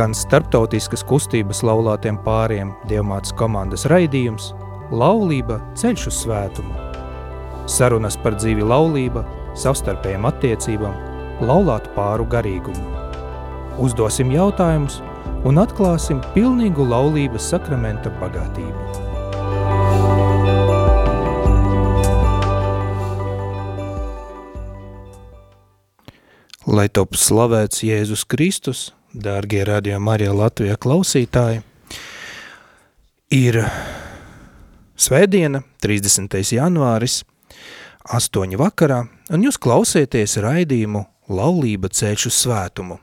skan starptautiskas kustības laulātiem pāriem Dievmātas komandas raidījums Laulība ceļš uz svētumu. Sarunas par dzīvi laulība, savstarpējiem attiecībām, laulātu pāru garīgumu. Uzdosim jautājumus un atklāsim pilnīgu laulības sakramenta bagātību. Lai top slavēts Jēzus Kristus, dārgie radio Marija Latvijā klausītāji, ir svētdiena, 30. janvāris, 8 vakarā, un jūs klausieties raidījumu Laulība ceļš uz svētumu.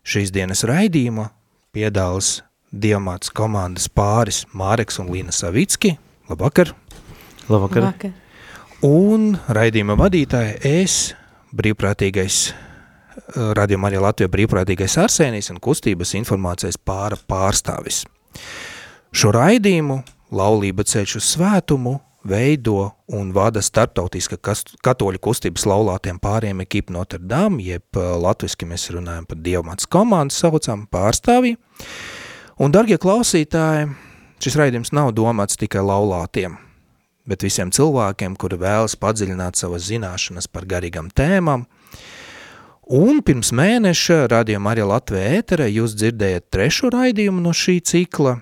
Šīs dienas raidījuma piedālas Dievmāts komandas pāris Māreks un Līna Savicki. Labvakar! Labvakar! Labvakar. Un raidījuma vadītāja es, brīvprātīgais Radio Marija Latvija brīvprātīgais Arsēnijas un kustības informācijas pāra pārstāvis. Šo raidījumu Laulība ceļš uz svētumu veido un vada starptautiska katoļu kustības laulātiem pāriem ekipa Notre Dame, jeb latviski mēs runājam par Dievmats komandu saucam pārstāvī. Un, dargie klausītāji, šis raidījums nav domāts tikai laulātiem, bet visiem cilvēkiem, kuri vēlas padziļināt savas zināšanas par garīgam tēmām. Un pirms mēneša radījumā arī Latvijā ēterē jūs dzirdējat trešo raidījumu no šī cikla.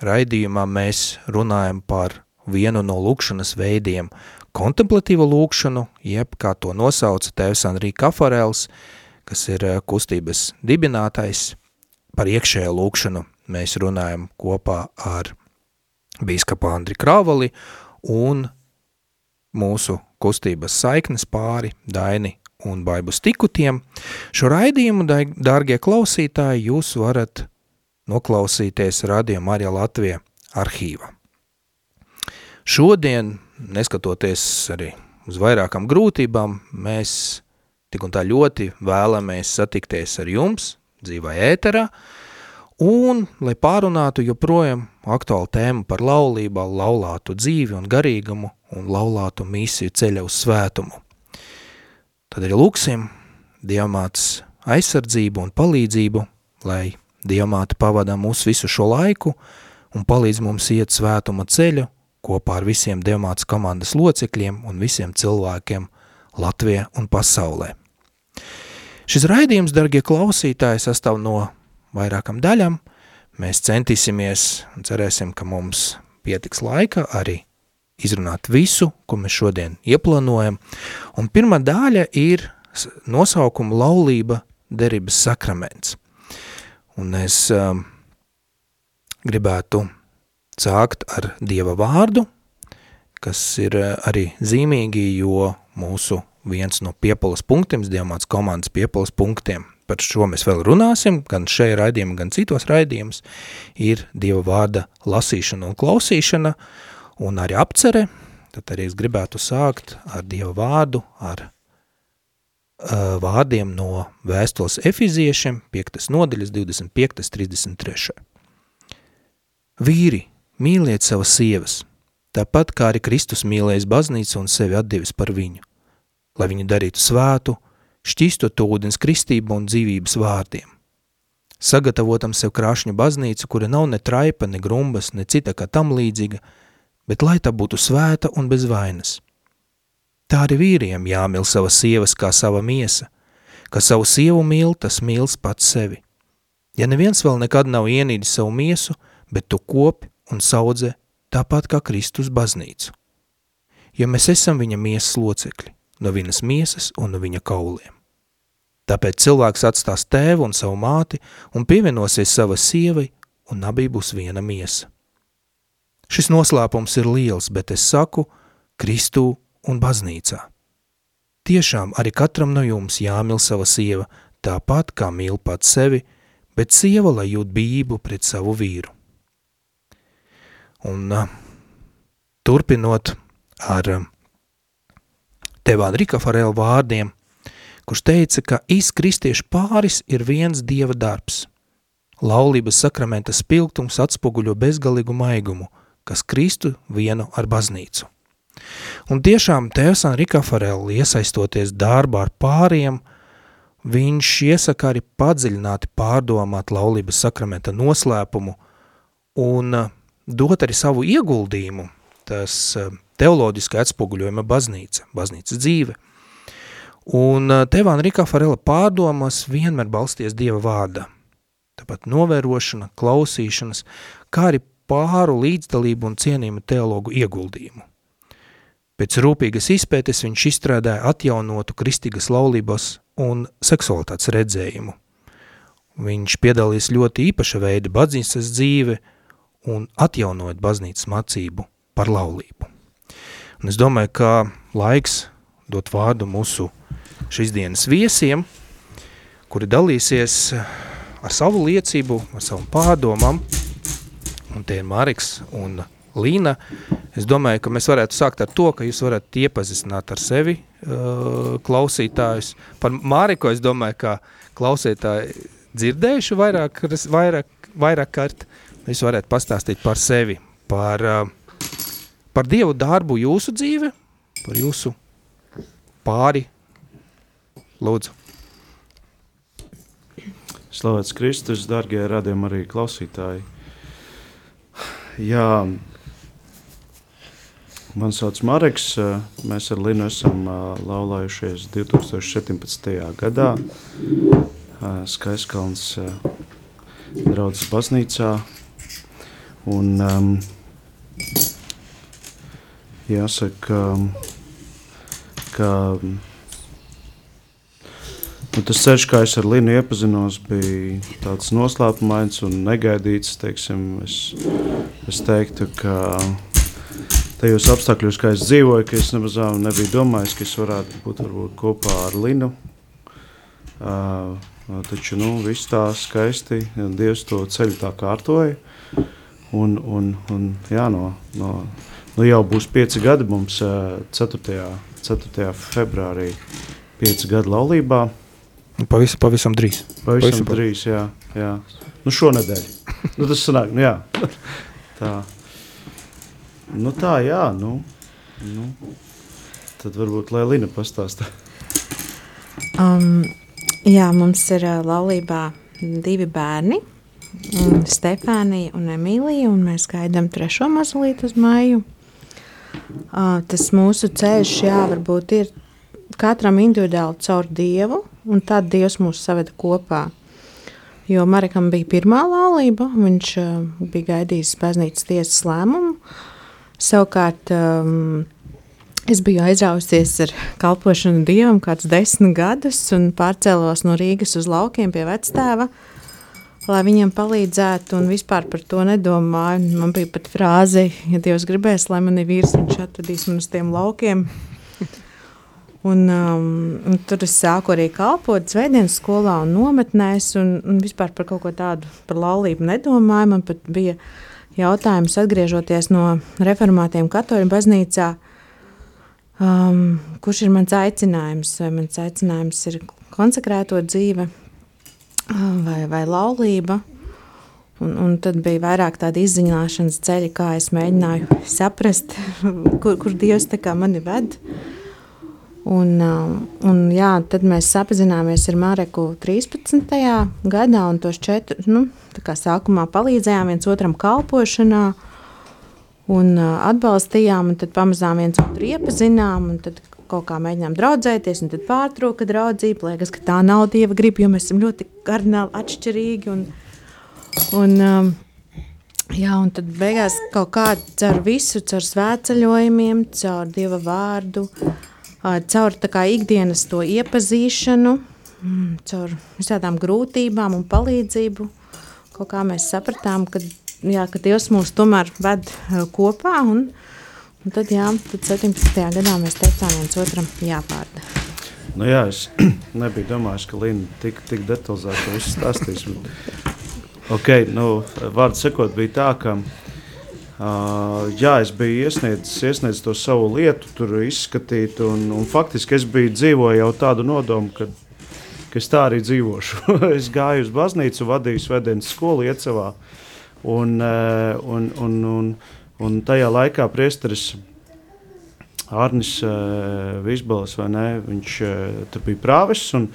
Raidījumā mēs runājam par vienu no lūkšanas veidiem – kontemplatīvu lūkšanu, jeb kā to nosauca tēvs Andrī Kafarels, kas ir eh, kustības dibinātais. Par iekšējo lūkšanu mēs runājam kopā ar bīskapu Andri Krāvali un mūsu kustības saiknes pāri Daini un Baibu Stikutiem. Šo raidījumu, dārgie klausītāji, jūs varat noklausīties Radio Marija Latvija arhīva. Šodien, neskatoties arī uz vairākām grūtībām, mēs tik un tā ļoti vēlamies satikties ar jums dzīvā ēterā, un, lai pārunātu joprojām aktuālu tēmu par laulībā, laulātu dzīvi un garīgumu un laulātu misiju ceļa uz svētumu. Tad arī lūksim Dievmātes aizsardzību un palīdzību, lai Dievmāte pavadā mūsu visu šo laiku un palīdz mums iet svētuma ceļu kopā ar visiem Dievmātes komandas locekļiem un visiem cilvēkiem Latvijā un pasaulē. Šis raidījums, dargie klausītāji, sastāv no vairākam daļam. Mēs centīsimies un cerēsim, ka mums pietiks laika arī izrunāt visu, ko mēs šodien ieplānojam. Un pirmā daļa ir nosaukuma laulība derības sakraments. Un es um, gribētu sākt ar Dieva vārdu, kas ir eh, arī zīmīgi, jo mūsu viens no piepalas punktiem, Dievmāts komandas piepalas punktiem, par šo mēs vēl runāsim, gan šajā raidījumā, gan citos raidījumus, ir Dieva vārda lasīšana un klausīšana, un arī apcere, tad arī es gribētu sākt ar Dieva vārdu, ar uh, vārdiem no vēstules efiziešiem, 5. nodaļas, 25. 33. Vīri, Mīliet savas sievas, tāpat kā arī Kristus mīlējis baznīcu un sevi atdevis par viņu, lai viņu darītu svētu, šķistot ūdens kristību un dzīvības vārdiem. Sagatavotam sev krāšņu baznīcu, kura nav ne traipa, ne grumbas, ne cita kā tam līdzīga, bet lai tā būtu svēta un bez vainas. Tā arī vīriem jāmil savas sievas kā sava miesa, ka savu sievu mīl, tas mīls pats sevi. Ja neviens vēl nekad nav ienīdis savu miesu, bet tu kopi un saudzē tāpat kā Kristus baznīcu. Jo mēs esam viņa miesas locekļi, no viņas miesas un no viņa kauliem. Tāpēc cilvēks atstās tēvu un savu māti un pievienosies sava sievai, un abī būs viena miesa. Šis noslēpums ir liels, bet es saku Kristū un baznīcā. Tiešām arī katram no jums jāmil sava sieva, tāpat kā mīl pats sevi, bet sieva, lai jūt bību pret savu vīru. Un turpinot ar tevā Rika Farela vārdiem, kurš teica, ka izkristiešu pāris ir viens dieva darbs. Laulības sakramenta spilgtums atspoguļo bezgalīgu maigumu, kas Kristu vienu ar baznīcu. Un tiešām Tevs Rika Farela iesaistoties darbā ar pāriem viņš iesaka arī padziļināti pārdomāt laulības sakramenta noslēpumu un uh, dot arī savu ieguldījumu, tas uh, teoloģiski atspoguļojuma baznīca, baznīcas dzīve. Un uh, Tevāna Rikā Farela pārdomas vienmēr balsties Dieva vārdā. Tāpat novērošana, klausīšanas, kā arī pāru līdzdalību un cienījumu teologu ieguldījumu. Pēc rūpīgas izpētes viņš izstrādāja atjaunotu kristīgas laulības un seksualitātes redzējumu. Viņš piedalīs ļoti īpaša veida baznīcas dzīve un atjaunojot baznīcas mācību par laulību. Un es domāju, ka laiks dot vārdu mūsu šīs dienas viesiem, kuri dalīsies ar savu liecību, ar savu pārdomām, un tie ir Mariks un Līna. Es domāju, ka mēs varētu sākt ar to, ka jūs varat iepazīstināt ar sevi uh, klausītājus. Par Māriku es domāju, ka klausītāji dzirdējuši vairāk, vairāk, vairāk kārt. Jūs varētu pastāstīt par sevi, par, uh, par Dievu darbu jūsu dzīve, par jūsu pāri. Lūdzu. Slavēts Kristus, darbie radījumi, arī klausītāji. Jā, Man sauc Marks. Mēs ar Linu esam laulājušies 2017. gadā Skaiskalns draudzes baznīcā. Un, um, jāsaka, ka nu, tas ceļš, kā es ar Linu iepazinos, bija tāds noslēpumains un negaidīts. Teiksim, es, es teiktu, ka tajos apstākļos, kā es dzīvoju, ka es nemaz nebiju domājis, ka es varētu būt varbūt, kopā ar Linu. Uh, taču nu, viss tā skaisti, Dievs to ceļu tā kārtoja. Un, un, un, jā, no, no, nu jau būs pieci gadi mums 4. 4. februārī, pieci gadi laulībā. Nu, pavisam, pavisam drīz. Pavisam, pavisam drīz, jā. jā. Nu šonedēļ. nu, tas sanāk, nu jā. tā. Nu, tā, jā. Nu, nu. Tad varbūt Lēlina pastāstā. um, jā, mums ir uh, laulībā divi bērni. Um, Stefānija un Emīlija, un mēs gaidām trešo mazulīti uz māju. Uh, tas mūsu ceļš, jā, varbūt ir katram individuāli caur Dievu, un tad Dievs mūs saveda kopā. Jo Marekam bija pirmā laulība, viņš uh, bija gaidījis baznīcas tiesas lēmumu, Savukārt, um, es biju aizrausies ar kalpošanu dievam kāds desmit gadus un pārcēlos no Rīgas uz laukiem pie vectēva, lai viņam palīdzētu un vispār par to nedomāju. Man bija pat frāze, ja Dievs gribēs, lai man ir vīrs, viņš atvedīs man uz tiem laukiem. Un, um, un tur es sāku arī kalpot Zvaigznes skolā un nometnēs, un, un vispār par kaut ko tādu par laulību nedomāju. Man pat bija jautājums, atgriežoties no reformātiem katoļu baznīcā, um, kurš ir mans aicinājums? Vai mans aicinājums ir konsekrēto dzīve um, vai, vai laulība? Un, un tad bija vairāk tāda izziņošanas ceļa, kā es mēģināju saprast, kur, kur Dievs mani ved. Un, um, un, jā, tad mēs apzināmies ar Mareku 13. gadā, un tos četrus nu, sākumā palīdzējām viens otram kalpošanā, un uh, atbalstījām, un tad pamazām viens otru iepazinām, un tad kaut kā mēģinām draudzēties, un tad pārtrauka draudzība. Liekas, ka tā nav dieva griba, jo mēs esam ļoti kardināli atšķirīgi. Un, un, um, jā, un tad beigās kaut kā caur visu, caur svētceļojumiem, caur dieva vārdu, caur kā, ikdienas to iepazīšanu, mm, caur visādām grūtībām un palīdzību. Kaut kā mēs sapratām, ka, jā, ka Dievs mūs tomēr ved kopā. Un, un tad, jā, tad 17. gadā mēs teicām viens otram jāpārda. Nu jā, es nebiju domājis, ka Līna tik, tik detalizēti to visu stāstīs. Bet, okay, nu, vārdu sakot, bija tā, ka Uh, jā, es biju iesniedzis, iesniedzis to savu lietu, tur izskatīt, un, un faktiski es biju dzīvojis jau tādu nodomu, ka, ka es tā arī dzīvošu. es gāju uz baznīcu, vadīju svētdienas skolu Iecavā, un, uh, un, un, un, un tajā laikā priesteris Arnis uh, Visbalis, vai ne, viņš uh, tur bija prāvis, un,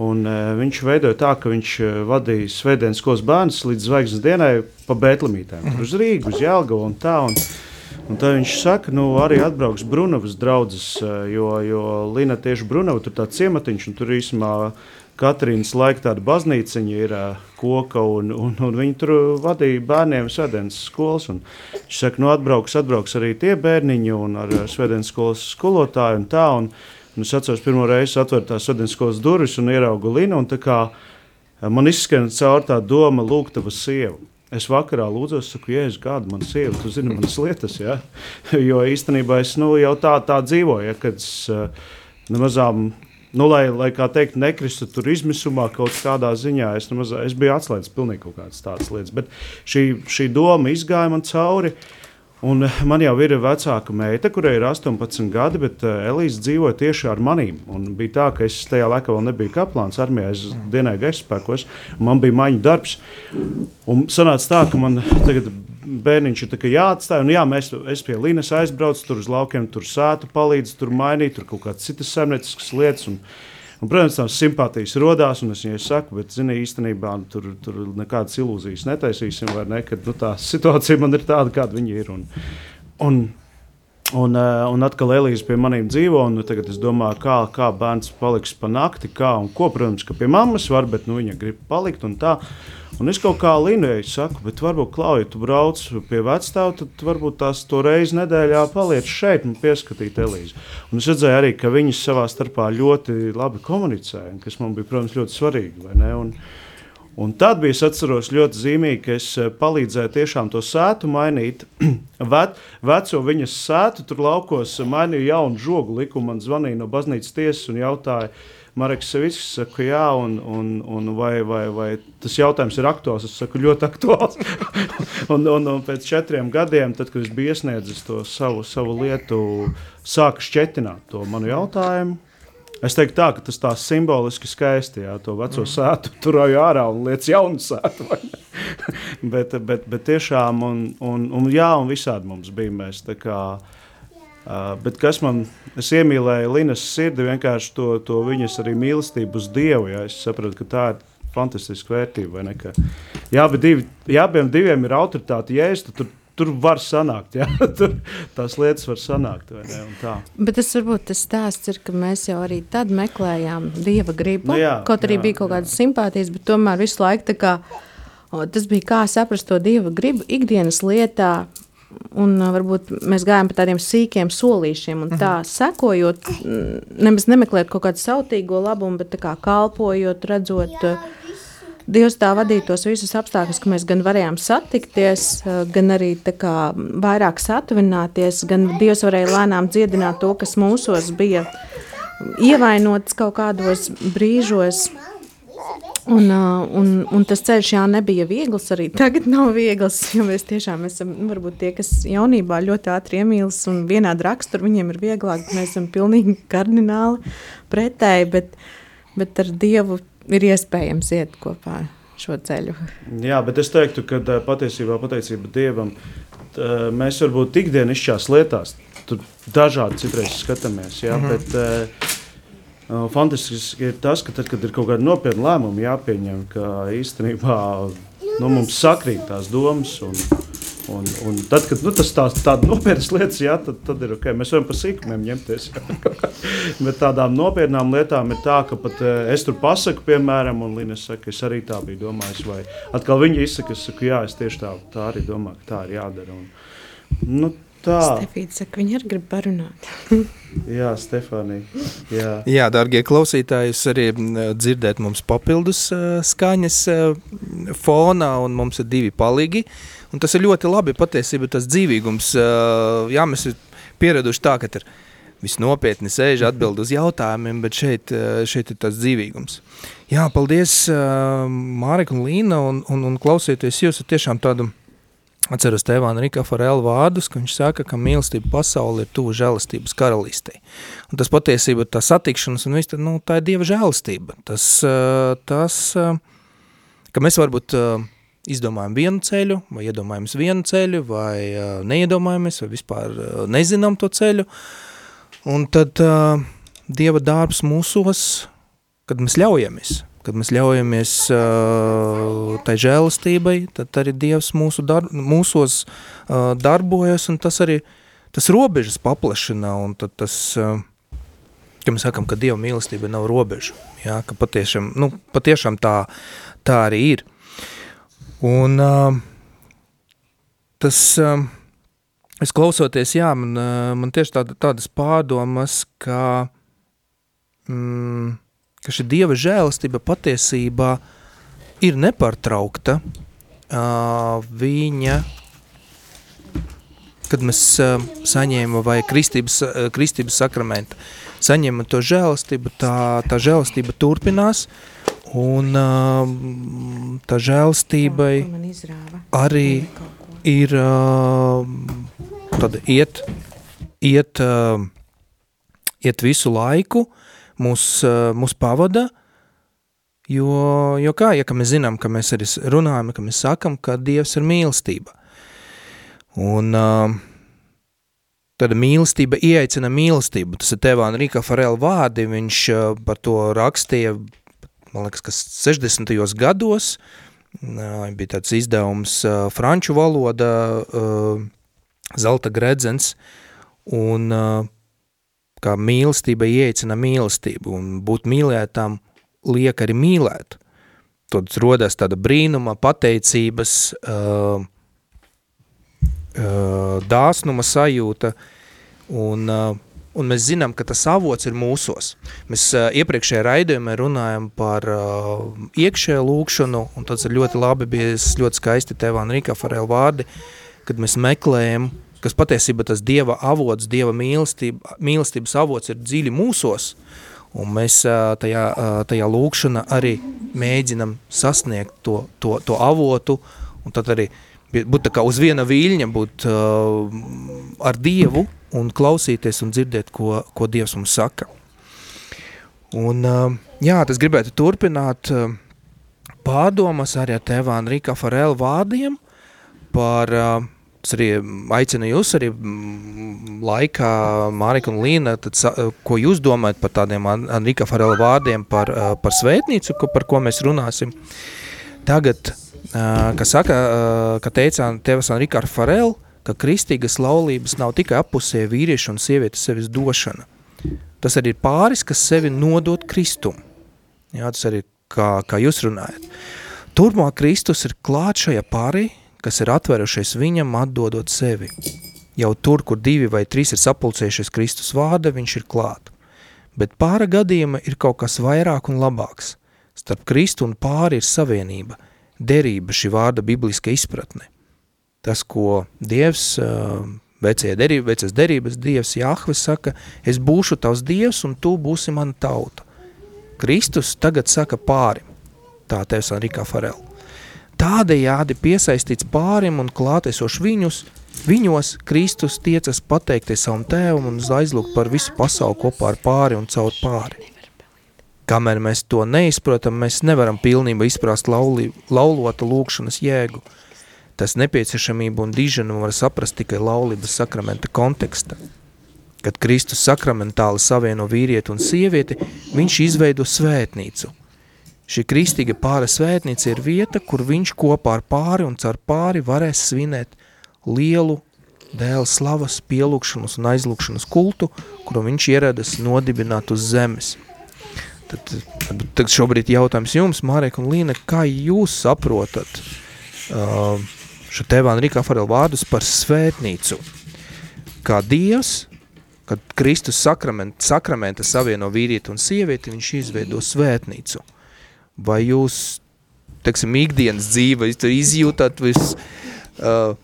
un uh, viņš veidoja tā, ka viņš uh, vadīja svētdienas skolas bērnus līdz zvaigznes dienai pa Bētlemītēm, tur uz Rīgu, uz Jelgavu un tā, un, un tad viņš saka, nu arī atbrauks Brunavas draudzes, uh, jo, jo Lina tieši Brunava, tur tā ciematiņš, un tur īsumā Katrīnas laika tāda baznīca ir koka, un, un, un viņi tur vadīja bērniem svētdienas skolas. Viņš saka, nu atbrauks, atbrauks arī tie bērniņi un ar svētdienas skolas skolotāju un tā. Un, un es atceros, pirmo reizi atvērt tās svētdienas skolas durvis un ieraugu Linu, un kā man izskan caur tā doma lūgt tavu sievu. Es vakarā lūdzu, saku, jēzus, kāda man sieva, tu zini manas lietas, ja? jo īstenībā es nu, jau tā, tā dzīvoju, ja, kad es uh, nemazām nu, lai, lai kā teikt, nekristu tur izmisumā kaut kādā ziņā. Es, nemaz, es biju atslēdzis pilnīgi kaut kādas tādas lietas, bet šī, šī doma izgāja man cauri. Un man jau ir vecāka meita, kurai ir 18 gadi, bet uh, Elīze dzīvoja tieši ar maniem. Bija tā, ka es tajā laikā vēl nebiju kaplāns armijā, es dienēju gaisa spēkos, man bija maiņu darbs. Un sanāca tā, ka man tagad bērniņš ir jāatstāj. Un, jā, mēs, es pie Līnas aizbraucu, tur uz laukiem, tur sētu palīdzu, tur mainīt, tur kaut kādas citas saimnieciskas lietas. Un, un, protams, tās simpātijas radās, un es viņai saku, bet, zini, īstenībā tur, tur nekādas ilūzijas netaisīsim, vai ne? Kad nu, tā situācija man ir tāda, kāda viņa ir. Un, un, Un, un atkal Elīze pie maniem dzīvo. Tagad es domāju, kā, kā bērns paliks pa nakti, kā un ko. Protams, ka pie mammas var, bet nu, viņa grib palikt. Un es kaut kā linēju, saku, bet varbūt, Klauja, tu brauc pie vecāta, tad varbūt tās to reizi nedēļā paliec šeit un pieskatīt Elīzi. Un es redzēju arī, ka viņas savā starpā ļoti labi komunicēja, kas man bija, protams, ļoti svarīgi. Un, tad bija, atceros, ļoti zīmīgi, ka es eh, palīdzēju tiešām to sētu mainīt. Ve, veco viņas sētu tur laukos mainīju jaunu žogu likumu, man zvanīja no baznīcas tiesas un jautāja, Marks Savickis saka, jā, un, un, un vai, vai, vai tas jautājums ir aktuāls. Es saku, ļoti aktuāls. un, un, un pēc četriem gadiem, tad, kad es biju iesniedzis to savu, savu lietu, sāka šķetināt to manu jautājumu. Es teiktu, tā, ka tas tā simboliski skaisti, jā, to veco mm. sētu turēju ārā un lietas jaunu sētu. bet, bet, bet tiešām, un, un, un, jā, un visādi mums bija. Mēs, kā, Uh, bet kas man, es iemīlēju Linas sirdi, vienkārši to, to viņas arī mīlestību uz Dievu. Ja? Es saprotu, ka tā ir fantastiska vērtība. Jā, bet divi, jā, abiem diviem ir autoritāte. Jēzus, tur, tur var sanākt, jā, tur tās lietas var sanākt. Bet tas varbūt tas stāsts ir, ka mēs jau arī tad meklējām Dieva gribu. Nu, jā, kaut arī jā, bija kaut kādas simpātijas, bet tomēr visu laiku tā kā, o, tas bija kā saprast to Dieva gribu ikdienas lietā, un varbūt mēs gājām pa tādiem sīkiem solīšiem, un tā mhm. sekojot, nemaz nemeklēt kaut kādu sautīgo labumu, bet kā kalpojot, redzot. Dievs tā vadīja tos visus apstākļus, ka mēs gan varējām satikties, gan arī kā, vairāk satuvināties, gan Dievs varēja lēnām dziedināt to, kas mūsos bija ievainots kaut kādos brīžos. Un, un, un tas ceļš jā, nebija viegls. Arī tagad nav viegls. Jo mēs tiešām esam nu, varbūt tie, kas jaunībā ļoti ātri iemīlas un vienādi rakstur, viņiem ir vieglāk. Mēs esam pilnīgi kardināli pretēji, bet, bet ar Dievu ir iespējams iet kopā šo ceļu. Jā, bet es teiktu, ka patiesībā pateicība Dievam mēs varbūt ikdienišķās lietās tur dažādi citreiz skatāmies. Jā, mm -hmm. bet, Fantastiski ir tas, ka tad, kad ir kaut kāda nopietna lēmuma jāpieņem, ka īstenībā nu, mums sakrīt tās domas. Un, un, un tad, kad nu, tas tās, tādas nopietnas lietas, jā, tad, tad ir ok. Mēs varam par sīkumiem ņemties. Bet tādām nopietnām lietām ir tā, ka pat es tur pasaku, piemēram, un Līna saka, es arī tā biju domājis. Vai atkal viņa izsaka, es saku, jā, es tieši tā, tā arī domāju, ka tā ir jādara. Un, nu, tā. Stefīte saka, viņa arī grib parunāt. jā, Stefānija. Jā. jā, dārgie klausītāji, jūs arī dzirdēt mums papildus uh, skaņas uh, fonā, un mums ir divi palīgi. Un tas ir ļoti labi, patiesībā tas dzīvīgums. Uh, jā, mēs ir pieraduši tā, ka ir viss nopietni sēž atbild uz jautājumiem, bet šeit, šeit ir tas dzīvīgums. Jā, paldies, uh, Mārika un Līna, un, un, un klausieties, jūs ir tiešām tādu Atceros Tevāna Rika Farela vārdus, ka viņš saka, ka mīlestība pasauli ir tuvu žēlastības karalistei. Un tas patiesība, tā satikšanas un viss, nu, tā ir Dieva žēlastība. Tas, tas, ka mēs varbūt izdomājam vienu ceļu, vai iedomājamies vienu ceļu, vai neiedomājamies, vai vispār nezinām to ceļu, Un tad Dieva darbs mūsos, kad mēs ļaujamies, kad mēs ļaujamies uh, tai žēlastībai, tad arī Dievs mūsu dar mūsos uh, darbojas, un tas arī tas robežas paplašina, un tad tas, uh, ja mēs sakam, ka Dieva mīlestība nav robeža, jā, ka patiešām, nu, patiešām tā, tā arī ir. Un uh, tas, uh, es klausoties, jā, man, uh, man tieši tāda, tādas pārdomas, ka mm, ka šī Dieva žēlastība patiesībā ir nepārtraukta. Viņa, kad mēs saņēmām vai kristības, kristības sakramenta, saņēmām to žēlastību, tā, tā žēlastība turpinās, un tā žēlastībai arī ir tad iet, iet, iet visu laiku, uh, mūs, mūs pavada, jo, jo kā, ja mēs zinām, ka mēs arī runājam, ka mēs sakam, ka Dievs ir mīlestība. Un uh, tad mīlestība ieaicina mīlestību. Tas ir Tevāna Rīka Farela vārdi, viņš uh, par to rakstīja, man liekas, kas 60. gados, bija tāds izdevums franču valoda, Zelta Gredzens, un kā mīlestība ieicina mīlestību, un būt mīlētām liek arī mīlēt. Tad rodas tāda brīnuma, pateicības, uh, uh, dāsnuma sajūta, un, uh, un mēs zinām, ka tas avots ir mūsos. Mēs uh, iepriekšējā raidījumā runājam par uh, iekšēju lūkšanu, un tas ir ļoti labi, bija ļoti skaisti Tevā un Rīkā Farēl vārdi, kad mēs meklējam kas patiesībā tas Dieva avots, Dieva mīlestība, mīlestības avots ir dziļi mūsos, un mēs tajā, tajā lūkšana arī mēģinam sasniegt to, to, to avotu, un tad arī būt tā kā uz viena viļņa, būt uh, ar Dievu un klausīties un dzirdēt, ko, ko Dievs mums saka. Un uh, jā, tas gribētu turpināt uh, pārdomas arī ar tevā Enrika Farela vārdiem par uh, Es arī aicinu jūs arī laikā, Mārika un Līna, tad, ko jūs domājat par tādiem Enrika Farela vārdiem par, par svētnīcu, par ko mēs runāsim. Tagad, kas saka, ka teicā tevas Enrika Farela, ka kristīgas laulības nav tikai apusē vīriešu un sievietes sevis došana. Tas arī ir pāris, kas sevi nodot Kristumu. Jā, tas arī kā, kā jūs runājat. Turmāk Kristus ir klāt šajā pārī, kas ir atverušies viņam, atdodot sevi. Jau tur, kur divi vai trīs ir sapulcējušies Kristus vārda, viņš ir klāt. Bet pāra gadījuma ir kaut kas vairāk un labāks. Starp Kristu un pāri ir savienība, derība šī vārda bibliska izpratne. Tas, ko Dievs, vecajā derība, vecas derības Dievs Jahve saka, es būšu tavs Dievs un tu būsi mana tauta. Kristus tagad saka pāri, tā tevs Enrikā Farela. Tādējādi piesaistīts pārim un klātesoši viņus, viņos Kristus tiecas pateikties savam tēvam un aizlūgt par visu pasauli kopā ar pāri un caur pāri. Kamēr mēs to neizprotam, mēs nevaram pilnībā izprast lauli, laulota lūkšanas jēgu. Tas nepieciešamību un dižanu var saprast tikai laulības sakramenta konteksta. Kad Kristus sakramentāli savieno vīrieti un sievieti, viņš izveido svētnīcu – Šī kristīga pāra svētnīca ir vieta, kur viņš kopā ar pāri un caur pāri varēs svinēt lielu dēla slavas, pielūkšanas un aizlūkšanas kultu, kuru viņš ieradas nodibināt uz zemes. Tad, tad šobrīd jautājums jums, Mārek un Līna, kā jūs saprotat uh, šo tevāna Rīkā Farela vārdus par svētnīcu? Kā Dievs, kad Kristus sakramenta, sakramenta savieno vīrieti un sievieti, viņš izveido svētnīcu – vai jūs, teiksim, ikdienas dzīve, jūs izjūtat vis, uh,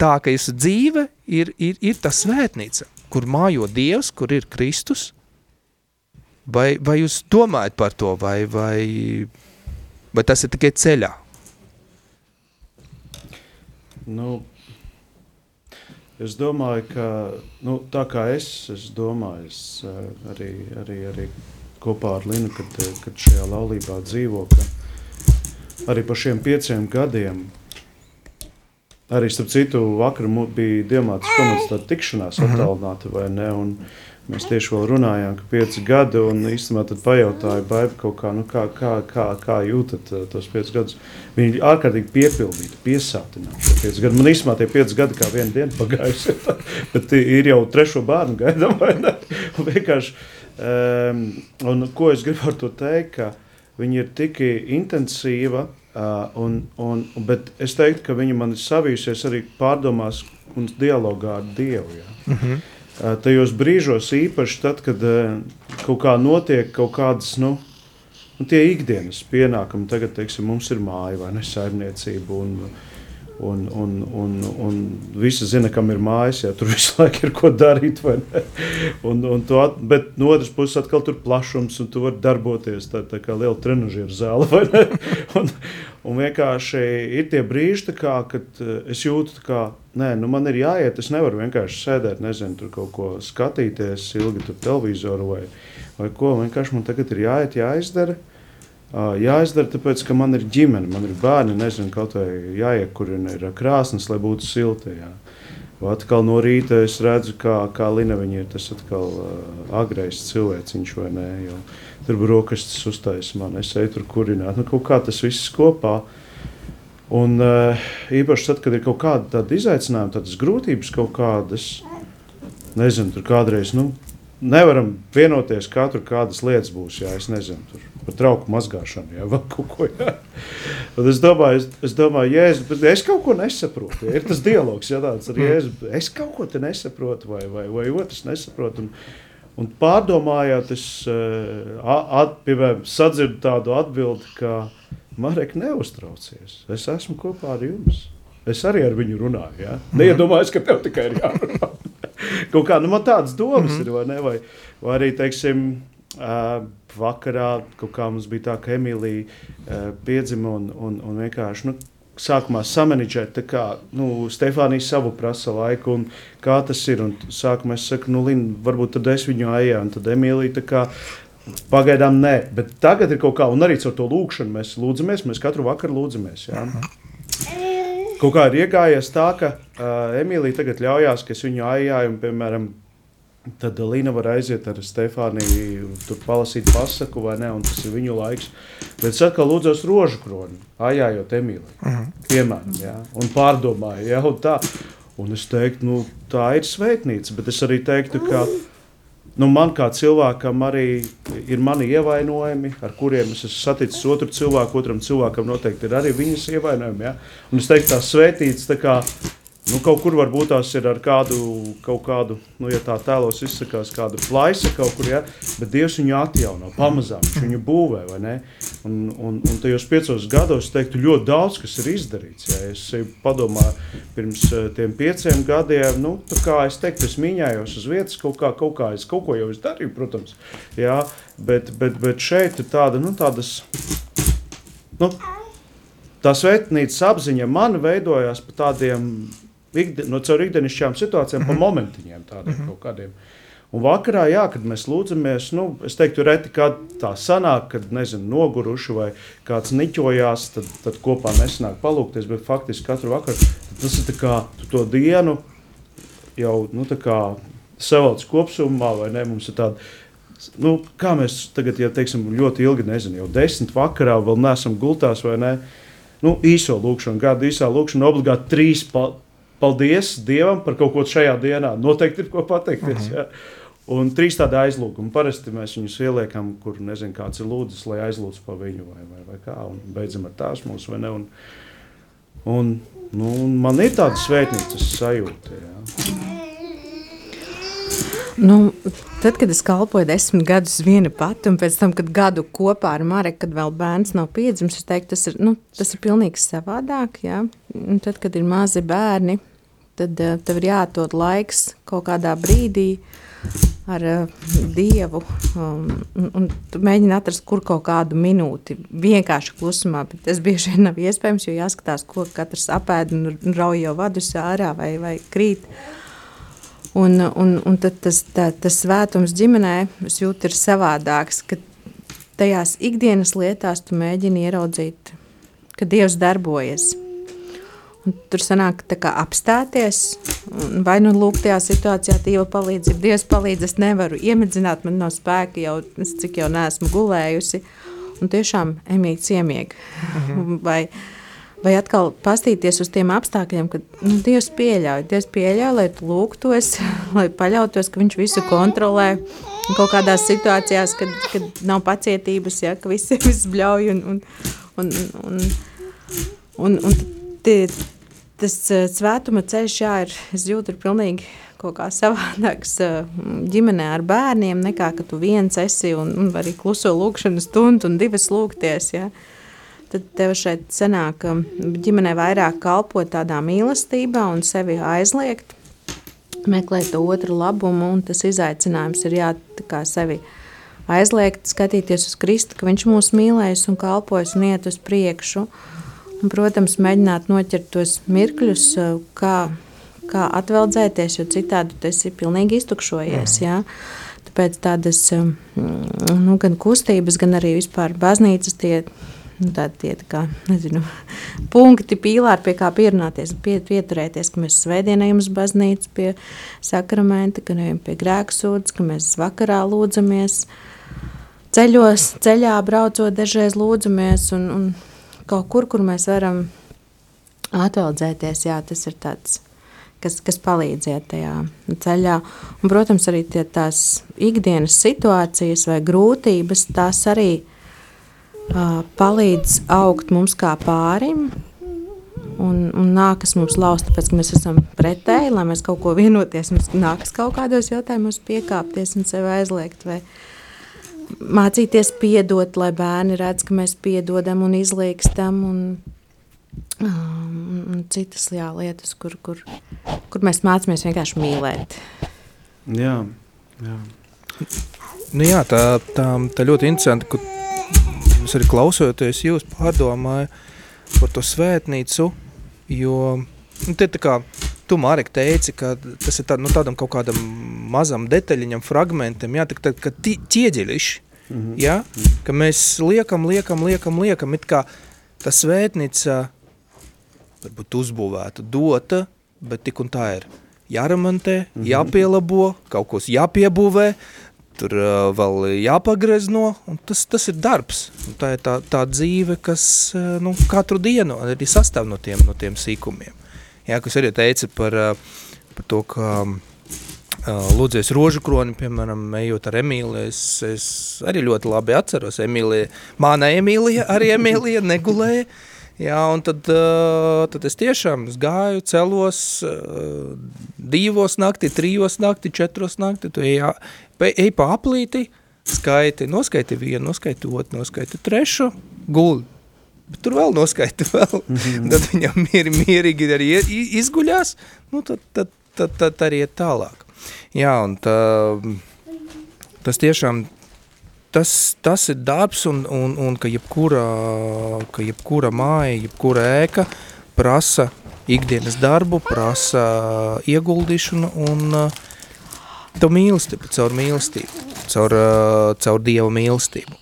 tā, ka jūsu dzīve ir, ir, ir tā svētnīca, kur mājo Dievs, kur ir Kristus, vai, vai jūs domājat par to, vai, vai, vai tas ir tikai ceļā? Nu, es domāju, ka nu, tā kā es, es domāju, es uh, arī, arī, arī kopā ar Linu, kad, kad šajā laulībā dzīvo. Arī par šiem pieciem gadiem. Arī, starp citu, vakar bija Diemātas komandas tikšanās mhm. attālināta vai ne. Un, Mēs tieši vēl runājām, ka pieci gadi, un īstenībā tad pajautāja Baiba kaut kā, nu kā, kā, kā, kā jūtat uh, tos piecus gadus. Viņi ārkārtīgi piepildīti, piesātināti pieci gadi. Man īstenībā tie pieci gadi kā viena diena pagājusi, bet ir jau trešo bērnu gaidām, vai ne? Un vienkārši, um, un ko es gribu ar to teikt, ka viņi ir tik intensīva, uh, un, un, bet es teiktu, ka viņi man ir savijusies arī pārdomās un dialogā ar Dievu. Ja? Mm -hmm tajos brīžos, īpaši tad, kad kaut kā notiek kaut kādas, nu, nu tie ikdienas pienākumi, tagad, teiksim, mums ir māja vai ne saimniecība, un, un, un, un, un visi zina, kam ir mājas, ja tur visu laiku ir ko darīt, un, un at, bet no otras puses atkal tur plašums, un tu vari darboties tā, tā kā liela trenažieru zāle, un, Un vienkārši ir tie brīži, kā, kad eh, es jūtu, ka nu man ir jāiet. Es nevaru vienkārši sēdēt, nezinu, tur kaut ko skatīties, ilgi tur televizoru vai, vai ko. Vienkārši man tagad ir jāiet, jāizdara. Jāizdara, tāpēc, ka man ir ģimene, man ir bērni, nezinu, kaut vai jāiet, kur ir krāsnes, lai būtu silti. Jā. Atkal no rīta es redzu, kā, kā Lina ir tas atkal uh, agrais cilvēciņš vai nē. Jo, tur brokastis uztaisīja man, es eju tur kurināt. Nu, kaut kā tas viss kopā. Un uh, īpaši tad, kad ir kaut kāda tāda izaicinājuma, tādas grūtības kaut kādas, nezinu, tur kādreiz, nu, nevaram vienoties, tur kādas lietas būs, jā, es nezinu, tur par trauku mazgāšanu, jā, vai kaut ko, es domāju, es, es domāju, Jēzus, bet es kaut ko nesaprotu, jā, ir tas dialogs, jā, tāds ar mm. Jēzu, es kaut ko te nesaprotu, vai, vai, vai otrs nesaprotu, un, Un pārdomājot, es uh, at, piemēram, sadzirdu tādu atbildi, ka Marek neuztraucies. Es esmu kopā ar jums. Es arī ar viņu runāju. Ja? Neiedomājos, ka tev tikai ir jārunā. Kaut kā nu, man tādas domas mm -hmm. ir, vai ne? Vai, vai arī, teiksim, uh, vakarā kaut kā mums bija tā, ka Emīlija uh, piedzima un, un, un vienkārši nu, sākumā samanģēt, kā nu, Stefānija savu prasa laiku, un kā tas ir. Un sākumā es saku, nu, Lina, varbūt tad es viņu aijā, un tad Emīlija. Kā, Pagaidām nē, bet tagad ir kaut kā, un arī ar to lūkšanu mēs lūdzamies, mēs katru vakaru lūdzamies. Jā. Kaut kā ir iegājies tā, ka uh, Emīlija tagad ļaujās, ka es viņu aijāju, un, piemēram, Tad Līna var aiziet ar Stefāniju, tur palasīt pasaku, vai ne? Un tas ir viņu laiks. Bet es atkal lūdzu rožu kroni, ajājot Emīliju. Uh mhm. -huh. Piemēram, ja? un pārdomāju, ja? un tā. Un es teiktu, nu, tā ir svētnīca, bet es arī teiktu, ka nu, man kā cilvēkam arī ir mani ievainojumi, ar kuriem es esmu saticis otru cilvēku, otram cilvēkam noteikti ir arī viņas ievainojumi. Ja? Un es teiktu, tā svētīts tā kā Nu, kaut kur varbūt tās ir ar kādu, kādu nu, ja tā tēlos izsakās, kādu plaisu kaut kur, ja? bet Dievs viņu atjauno pamazām, viņš viņu būvē, vai ne? Un, un, un tajos piecos gados, teiktu, ļoti daudz, kas ir izdarīts. Ja? Es padomāju, pirms eh, tiem pieciem gadiem, nu, tā kā es teiktu, es mīņājos uz vietas, kaut kā, kaut kā es kaut ko jau es darīju, protams, ja? bet, bet, bet šeit ir tāda, nu, tādas, nu, tā svētnīcas apziņa man veidojās pa tādiem ikdi, no caur ikdienišķām situācijām, pa mhm. momentiņiem tādiem mm -hmm. kaut kādiem. Un vakarā, jā, kad mēs lūdzamies, nu, es teiktu, reti tā sanāk, kad, nezinu, noguruši vai kāds niķojās, tad, tad kopā nesanāk palūkties, bet faktiski katru vakaru tas ir tā kā to dienu jau, nu, tā kā savalds kopsumā, vai ne, mums ir tāda, nu, kā mēs tagad, ja teiksim, ļoti ilgi, nezinu, jau desmit vakarā vēl neesam gultās, vai ne, nu, īso lūkšanu, gadu īsā lūkšana, obligāti trīs pa, paldies Dievam par kaut ko šajā dienā. Noteikti ir ko pateikties. -huh. Ja? Un trīs tādi aizlūgumi. Parasti mēs viņus ieliekam, kur nezinu, kāds ir lūdzis, lai aizlūdz par viņu vai, vai, vai kā. Un beidzam ar tās mūsu vai ne. Un, un, nu, un man ir tāda svētnīcas sajūta. Ja? Nu, tad, kad es kalpoju desmit gadus viena pati, un pēc tam, kad gadu kopā ar Mareku, kad vēl bērns nav piedzimis, es teiktu, tas ir, nu, tas ir pilnīgi savādāk. Ja? Un tad, kad ir mazi bērni, tad uh, tev ir jāatrod laiks kaut kādā brīdī ar uh, Dievu. Um, un, un mēģini atrast, kur kaut kādu minūti vienkārši klusumā, bet tas bieži vien nav iespējams, jo jāskatās, ko katrs apēd un rauj jau vadus ārā vai, vai krīt. Un, un, un tad tas, tā, tas svētums ģimenē, es jūtu, ir savādāks, ka tajās ikdienas lietās tu mēģini ieraudzīt, ka Dievs darbojas. Un tur sanāk tā kā apstāties, vai nu lūk tajā situācijā Dieva palīdzību, Dievs palīdz, es nevaru iemedzināt, man nav spēka jau, cik jau neesmu gulējusi, un tiešām emīt ciemieg. Mhm. vai, vai atkal pastīties uz tiem apstākļiem, kad nu, Dievs pieļauj, Dievs pieļauj, lai tu lūgtos, lai paļautos, ka viņš visu kontrolē, kaut kādās situācijās, kad, kad nav pacietības, ja, ka viss, viss bļauj un, un, un, un, un, un, un tie, tas svētuma ceļš, jā, ir, es jūtu, ir pilnīgi kaut kā savādāks ģimenē ar bērniem, nekā, ka tu viens esi un, un arī kluso lūkšanu stundu un divas lūgties, jā. Tad tev šeit sanāk ģimenē vairāk kalpot tādā mīlestībā un sevi aizliegt, meklēt to otru labumu, un tas izaicinājums ir jā, kā sevi aizliegt, skatīties uz Kristu, ka viņš mūs mīlēs un kalpojas un iet uz priekšu, uh, Un, protams, mēģināt noķert tos mirkļus, eh, kā, kā atveldzēties, jo citādi tas ir pilnīgi iztukšojies. Jā. Tāpēc tādas eh, nu, gan kustības, gan arī vispār baznīcas tie, nu, tādi, tie tā kā, nezinu, punkti, pīlāri, pie kā pierunāties, pie, pieturēties, ka mēs svētdienējam uz baznīcu pie sakramenta, ka ejam pie grēksūdas, ka mēs vakarā lūdzamies, ceļos, ceļā braucot dažreiz lūdzamies un, un kaut kur, kur mēs varam atveldzēties, jā, tas ir tāds, kas, kas palīdziet tajā ceļā. Un, protams, arī tie, tās ikdienas situācijas vai grūtības, tās arī uh, palīdz augt mums kā pārim, un, un nākas mums laust, tāpēc, ka mēs esam pretēji, lai mēs kaut ko vienoties, mums nākas kaut kādos jautājumos piekāpties un sevi aizliegt vai mācīties piedot, lai bērni redz, ka mēs piedodam un izlīkstam un, um, un citas jā, lietas, kur, kur, kur mēs mācāmies vienkārši mīlēt. Jā, jā. Nu jā, tā, tā, tā ļoti interesanti, ka es arī klausoties jūs pārdomāju par to svētnīcu, jo nu, te tā kā tu, Marek, teici, ka tas ir tā, nu, tādam kaut kādam mazam detaļiņam, fragmentam, jā, tā, tā, ka ķieģeļiši, mm -hmm. jā, ka mēs liekam, liekam, liekam, liekam, it kā ta svētnica varbūt uzbūvēta, dota, bet tik un tā ir jāramantē, mm -hmm. jāpielabo, kaut kos jāpiebūvē, tur uh, vēl jāpagrezno, un tas, tas ir darbs. Un tā ir tā, tā dzīve, kas uh, nu, katru dienu arī sastāv no tiem, no tiem sīkumiem. Jā, kas arī teica par, par to, ka Lūdzies rožu kroni, piemēram, ejot ar Emīliju, es, es arī ļoti labi atceros Emīliju. Māna Emīlija, arī Emīlija negulēja. Jā, un tad, tad es tiešām gāju, celos divos nakti, trijos nakti, četros nakti, tu ej, ej pa aplīti, skaiti, noskaiti vienu, noskaiti otru, noskaiti trešu, guli bet tur vēl noskaita vēl. Mm -hmm. Tad viņam mier, mierīgi arī izguļās, nu tad, tad, tad, tad arī iet tālāk. Jā, un tā, tas tiešām, tas, tas ir darbs un, un, un ka jebkura, ka jebkura māja, jebkura ēka prasa ikdienas darbu, prasa ieguldīšanu un to mīlestību, caur mīlestību, caur, caur Dieva mīlestību.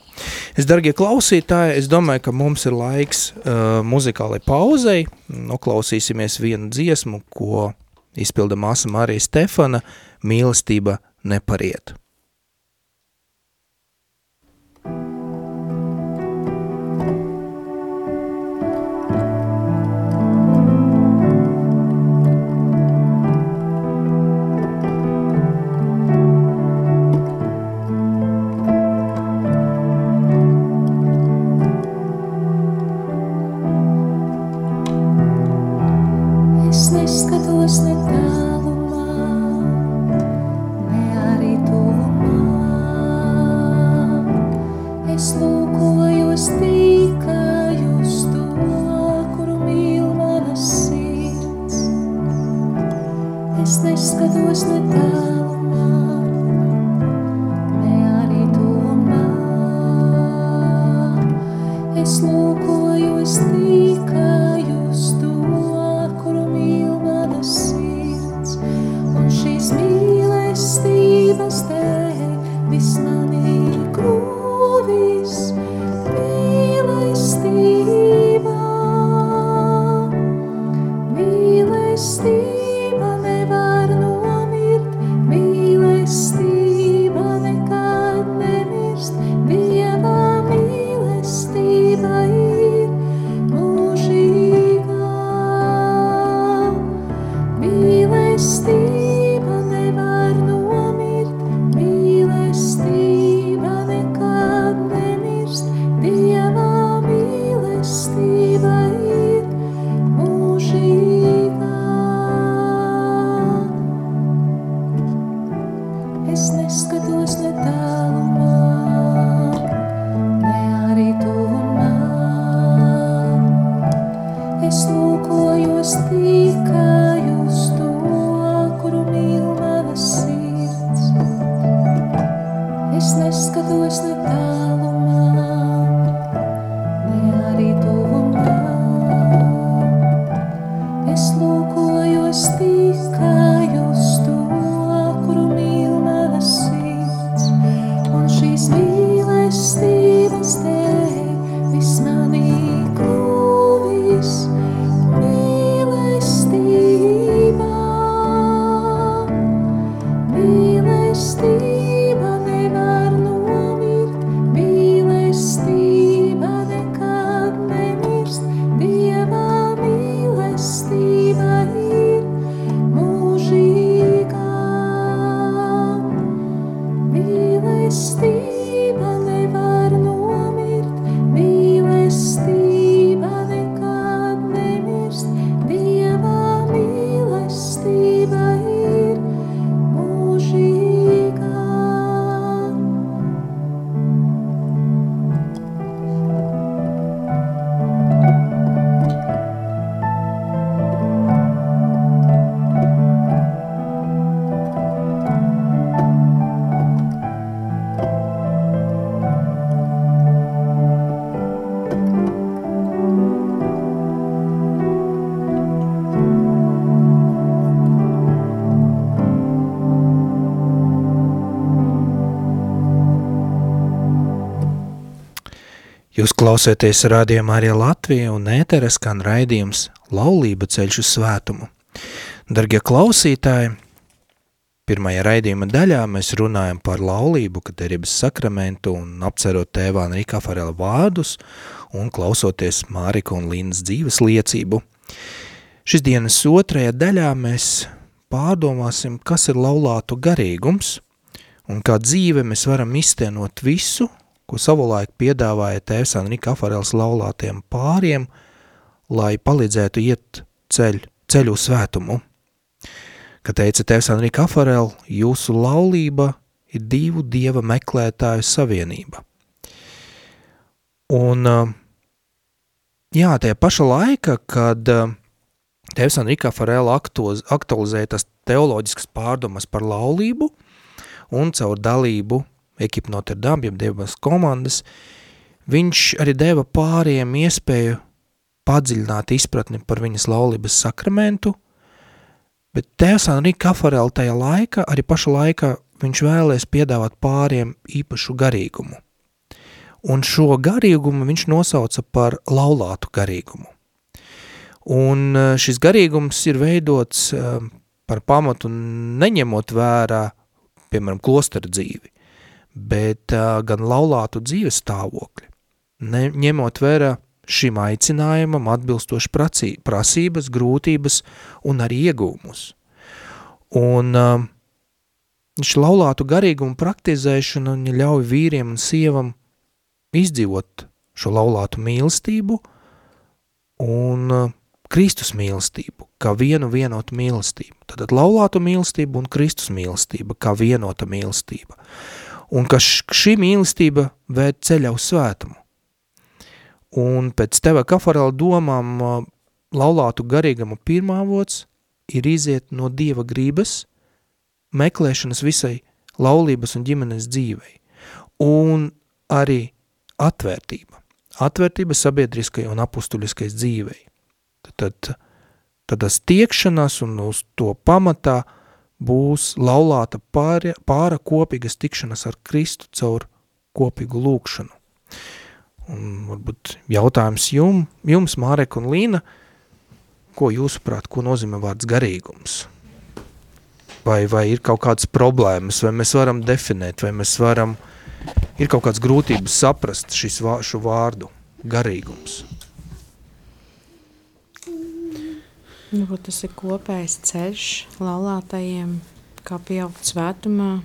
Es, darbie klausītāji, es domāju, ka mums ir laiks uh, muzikālai pauzei. Noklausīsimies vienu dziesmu, ko izpilda māsa Marija Stefana – Mīlestība nepariet. Jūs klausieties rādījumā arī Latvija un ēteres skan raidījums Laulība ceļš uz svētumu. Dargie klausītāji, pirmajā raidījuma daļā mēs runājam par laulību, katerības sakramentu un apcerot tēvā Enrika Farela vārdus un klausoties Mārika un Līnas dzīves liecību. Šis dienas otrajā daļā mēs pārdomāsim, kas ir laulātu garīgums un kā dzīve mēs varam iztenot visu, ko savulaik piedāvāja tēvs Anrika Afarels laulātiem pāriem, lai palīdzētu iet ceļ, ceļu svētumu. Kad teica tēvs Anrika Afarel, jūsu laulība ir divu dieva meklētāju savienība. Un jā, tajā paša laika, kad tēvs Anrika Afarel aktualizēja tas teoloģiskas pārdomas par laulību un caur dalību ekipa Notre Dame, jeb devas komandas, viņš arī deva pāriem iespēju padziļināt izpratni par viņas laulības sakramentu, bet tēvs Anri Kafarel tajā laikā, arī paša laikā, viņš vēlēs piedāvāt pāriem īpašu garīgumu. Un šo garīgumu viņš nosauca par laulātu garīgumu. Un e, šis garīgums ir veidots e, par pamatu neņemot vērā, piemēram, klostera dzīvi bet gan laulātu dzīves stāvokļi, ne, ņemot vērā šim aicinājumam atbilstoši prasī, prasības, grūtības un arī iegūmus. Un šī laulātu garīgumu praktizēšana ļauj vīriem un sievam izdzīvot šo laulātu mīlestību un Kristus mīlestību, kā vienu vienotu mīlestību. Tad laulātu mīlestību un Kristus mīlestība, kā vienota mīlestība un ka šī mīlestība vēd ceļa uz svētumu. Un pēc teva kafarela domām laulātu garīgama pirmā vots ir iziet no Dieva gribas, meklēšanas visai laulības un ģimenes dzīvei, un arī atvērtība. Atvērtība sabiedriskai un apustuļiskais dzīvei. Tad, tad, tad tas tiekšanās un uz to pamatā – būs laulāta pāra, pāra kopīgas tikšanas ar Kristu caur kopīgu lūkšanu. Un varbūt jautājums jum, jums, Mārek un Līna, ko jūsuprāt, ko nozīmē vārds garīgums? Vai, vai ir kaut kādas problēmas, vai mēs varam definēt, vai mēs varam, ir kaut kādas grūtības saprast šis, šo vārdu garīgums? Nu, tas ir kopējs ceļš laulātajiem, kā pieaugt svētumā.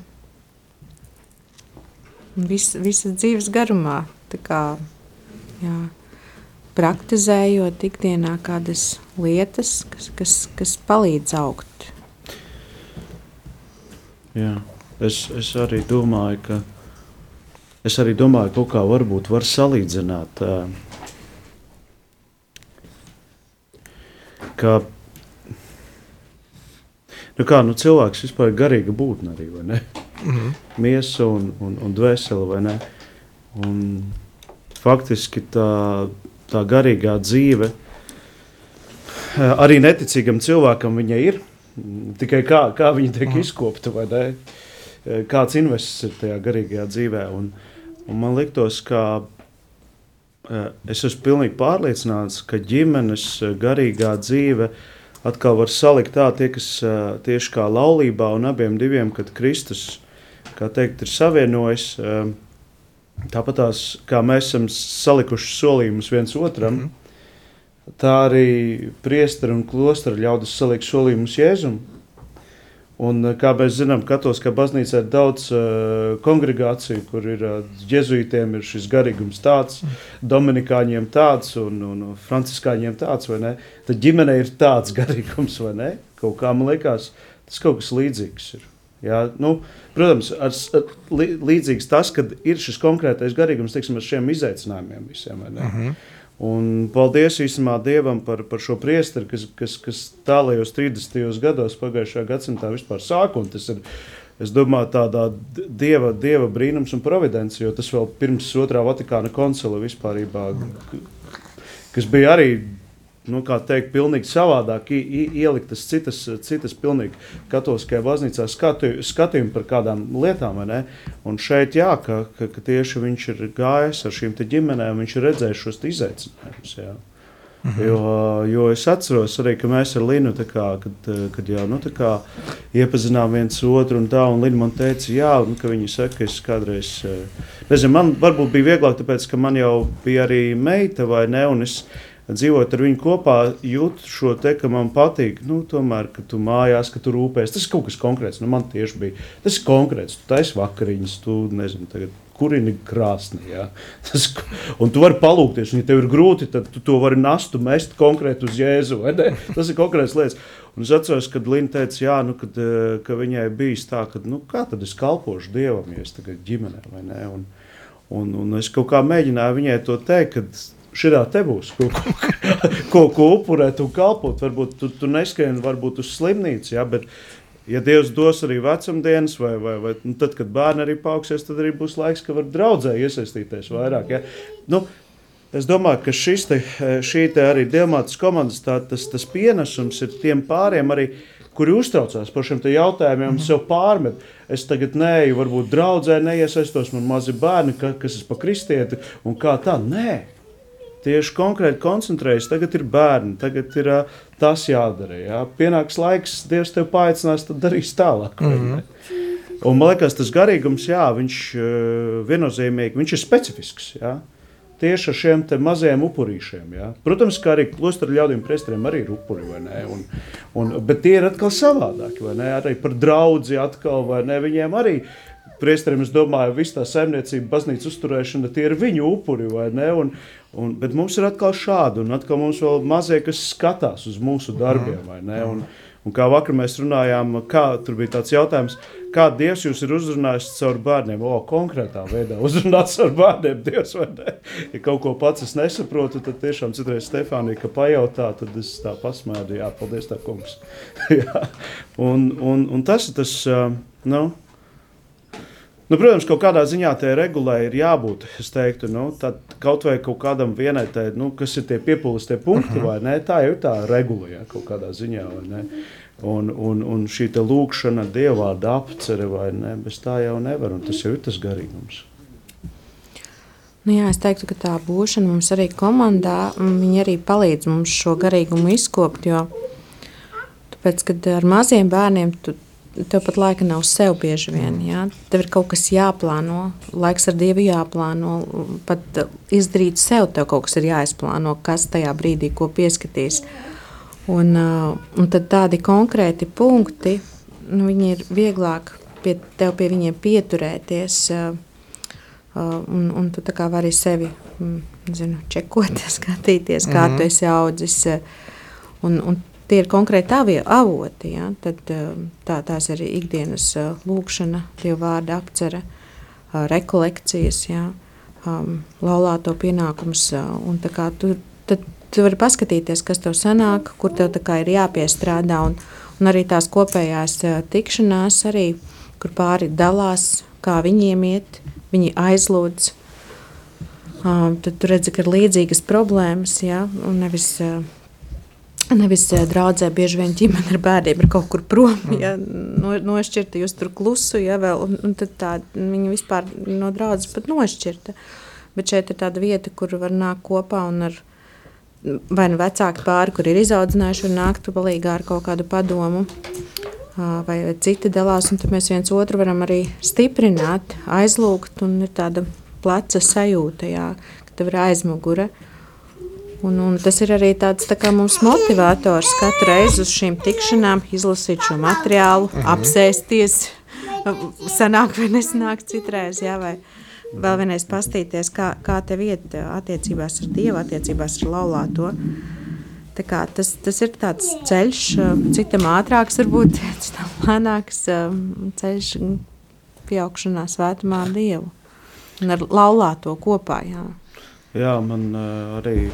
Vis, visas dzīves garumā. Kā, jā, praktizējot ikdienā kādas lietas, kas, kas, kas palīdz augt. Jā, es, es arī domāju, ka es arī domāju, kaut kā varbūt var salīdzināt, ka Nu kā, nu cilvēks vispār ir garīga būtne arī, vai ne? Mm -hmm. Miesa un, un, un dvēsele, vai ne? Un faktiski tā, tā garīgā dzīve eh, arī neticīgam cilvēkam viņai ir. Tikai kā, kā viņa tiek mm. izkopta, vai ne? Eh, kāds invests ir tajā garīgajā dzīvē. Un, un man liktos, ka eh, es esmu pilnīgi pārliecināts, ka ģimenes garīgā dzīve ir atkal var salikt tā, tie, kas tieši kā laulībā un abiem diviem, kad Kristus, kā teikt, ir savienojis, tāpat tās, kā mēs esam salikuši solījumus viens otram, mm -hmm. tā arī priesteri un klosteri ļaudis salikt solījumus Jēzum, Un, kā mēs zinām, katos, ka baznīcā ir daudz uh, kongregāciju, kur ir uh, jezuītiem ir šis garīgums tāds, dominikāņiem tāds un, un franciskāņiem tāds, vai ne? Tad ģimene ir tāds garīgums, vai ne? Kaut kā man liekas, tas kaut kas līdzīgs ir. Jā, nu, protams, ar, ar, līdzīgs tas, ka ir šis konkrētais garīgums, teiksim, ar šiem izaicinājumiem visiem, vai ne? Uh mhm. -huh. Un paldies īstenībā Dievam par, par šo priesteri, kas, kas, kas tālajos 30. gados pagājušā gadsimtā vispār sāka. Tas ir, es domāju, tādā dieva, dieva brīnums un providence, jo tas vēl pirms otrā Vatikāna koncila vispārībā, kas bija arī nu, kā teikt, pilnīgi savādāk ieliktas citas, citas pilnīgi katoliskajā baznīcā skatu, skatījumi par kādām lietām. Un šeit, jā, ka, ka, ka tieši viņš ir gājis ar šīm ģimenēm, viņš ir redzējis šos izaicinājumus. Jā. Mhm. Jo, jo es atceros arī, ka mēs ar Linu, kā, kad, kad jau nu, kā, iepazinām viens otru, un tā, un Lina man teica, jā, nu, ka viņi saka, ka es kādreiz, nezinu, man varbūt bija vieglāk, tāpēc, ka man jau bija arī meita vai ne, un es dzīvojot ar viņu kopā, jūtu šo te, ka man patīk, nu, tomēr, ka tu mājās, ka tu rūpējies. Tas ir kaut kas konkrēts. Nu, man tieši bija tas konkrēts. Tu taisi vakariņas, tu nezini, tagad kurini krāsni. Ja? Tas, un tu vari palūkties, un, ja tev ir grūti, tad tu to vari nastu mest konkrēti uz Jēzu. Tas ir konkrēts lietas. Un es atceros, kad Līna teica, jā, nu, kad, eh, ka viņai bija tā, ka nu, kā tad es kalpošu Dievam, ja es tagad ģimenē vai nē. Un, un, un es kaut kā mēģināju viņai to teikt, šitā te būs, ko, ko, ko, upurēt un kalpot. Varbūt tu, tu neskrien varbūt uz slimnīcu, ja, bet, ja Dievs dos arī vecumdienas, vai, vai, vai nu, tad, kad bērni arī paaugsies, tad arī būs laiks, ka var draudzē iesaistīties vairāk. Ja. Nu, Es domāju, ka šis te, šī te arī Dienvidas komandas tā, tas, tas pienesums ir tiem pāriem, arī, kuri uztraucās par šiem jautājumiem mm -hmm. sev pārmet. Es tagad neju, varbūt draudzē neiesaistos, man mazi bērni, ka, kas ir pa kristieti un kā tā. Nē, tieši konkrēti koncentrējas. Tagad ir bērni, tagad ir uh, tas jādara. Jā. Pienāks laiks, Dievs tevi paaicinās, tad darīs tālāk. Mm -hmm. Un, man liekas, tas garīgums, jā, viņš uh, viennozīmīgi viņš ir specifisks. Jā. Tieši ar šiem mazajiem upurīšiem. Jā. Protams, kā arī klostra ļaudīm priesteriem arī ir upuri, un, un, bet tie ir atkal savādāki. Arī par draugu atkal, vai ne? Viņiem arī priesteriem, es domāju, viss tā saimniecība, baznīcas uzturēšana, tie ir viņu upuri, vai ne? Un, un, bet mums ir atkal šādi, un atkal mums vēl mazie, kas skatās uz mūsu darbiem, vai ne? Un, un kā vakar mēs runājām, kā tur bija tāds jautājums, kā Dievs jūs ir uzrunājis caur bērniem, o, konkrētā veidā uzrunāt caur bērniem, Dievs, vai ne? Ja kaut ko pats es nesaprotu, tad tiešām citreiz Stefānija, ka pajautā, tad es tā pasmēdu, jā, paldies tā kungs. jā. Un, un, un tas ir tas, nu, Nu, protams, kaut kādā ziņā tai regulē ir jābūt. Es teiktu, nu, kaut vai kaut kādam vienai, tai, nu, kas ir tie piepūles tie punkti, uh mhm. -huh. vai ne? Tā jau ir tā regulē, ja, kaut kādā ziņā. Un, un, un šī lūkšana, dievvvārda apcere, vai ne? Bez tā jau nevar, un tas jau ir tas garīgums. Nu jā, es teiktu, ka tā būšana mums arī komandā arī palīdz mums šo garīgumu izkopt. Jo, tāpēc, kad ar maziem bērniem tu tev pat laika nav sev bieži vien. Ja? Tev ir kaut kas jāplāno, laiks ar Dievu jāplāno. Pat izdarīt sev, tev kaut kas ir jāizplāno, kas tajā brīdī ko pieskatīs. Un, uh, un tad tādi konkrēti punkti, nu, viņi ir vieglāk pie tev pie viņiem pieturēties. Uh, uh, un, un tu vari sevi mm, zinu, čekot, skatīties, kā mm -hmm. tu esi audzis. Un, un tie ir konkrēti avoti. Ja? Tad, um, tā, tās ir ikdienas uh, lūkšana, dievu vārda apcere, uh, rekolekcijas, ja? um, laulāto pienākums. Un, kā, tu, tad, tu vari paskatīties, kas tev sanāk, kur tev ir jāpiestrādā. Un, un arī tās kopējās tikšanās, arī, kur pāri dalās, kā viņiem iet, viņi aizlūdz. Um, tad tu redzi, ka ir līdzīgas problēmas, ja? un nevis uh, Nevis eh, draudzē, bieži vien ģimene ar bērniem ir kaut kur prom, mm. ja, no, nošķirta, jūs tur klusu, ja vēl, un, un tad tā, viņi vispār no draudzes pat nošķirta. Bet šeit ir tāda vieta, kur var nākt kopā un ar vai nu vecāki pāri, kur ir izaudzinājuši, un nākt palīgā ar kaut kādu padomu, vai citi dalās, un tad mēs viens otru varam arī stiprināt, aizlūgt, un ir tāda pleca sajūta, jā, ka tev ir aizmugure. Un, un tas ir arī tāds tā mums motivators katru reizi uz šīm tikšanām, izlasīt šo materiālu, -hmm. apsēsties, sanāk vai nesanāk citreiz. Jā, vai vēl vienreiz pastīties, kā, kā tev iet attiecībās ar Dievu, attiecībās ar laulāto. Kā, tas, tas ir tāds ceļš, citam ātrāks, varbūt citam lēnāks ceļš pieaugšanā svētumā ar Dievu un ar laulāto kopā. Jā, jā man uh, arī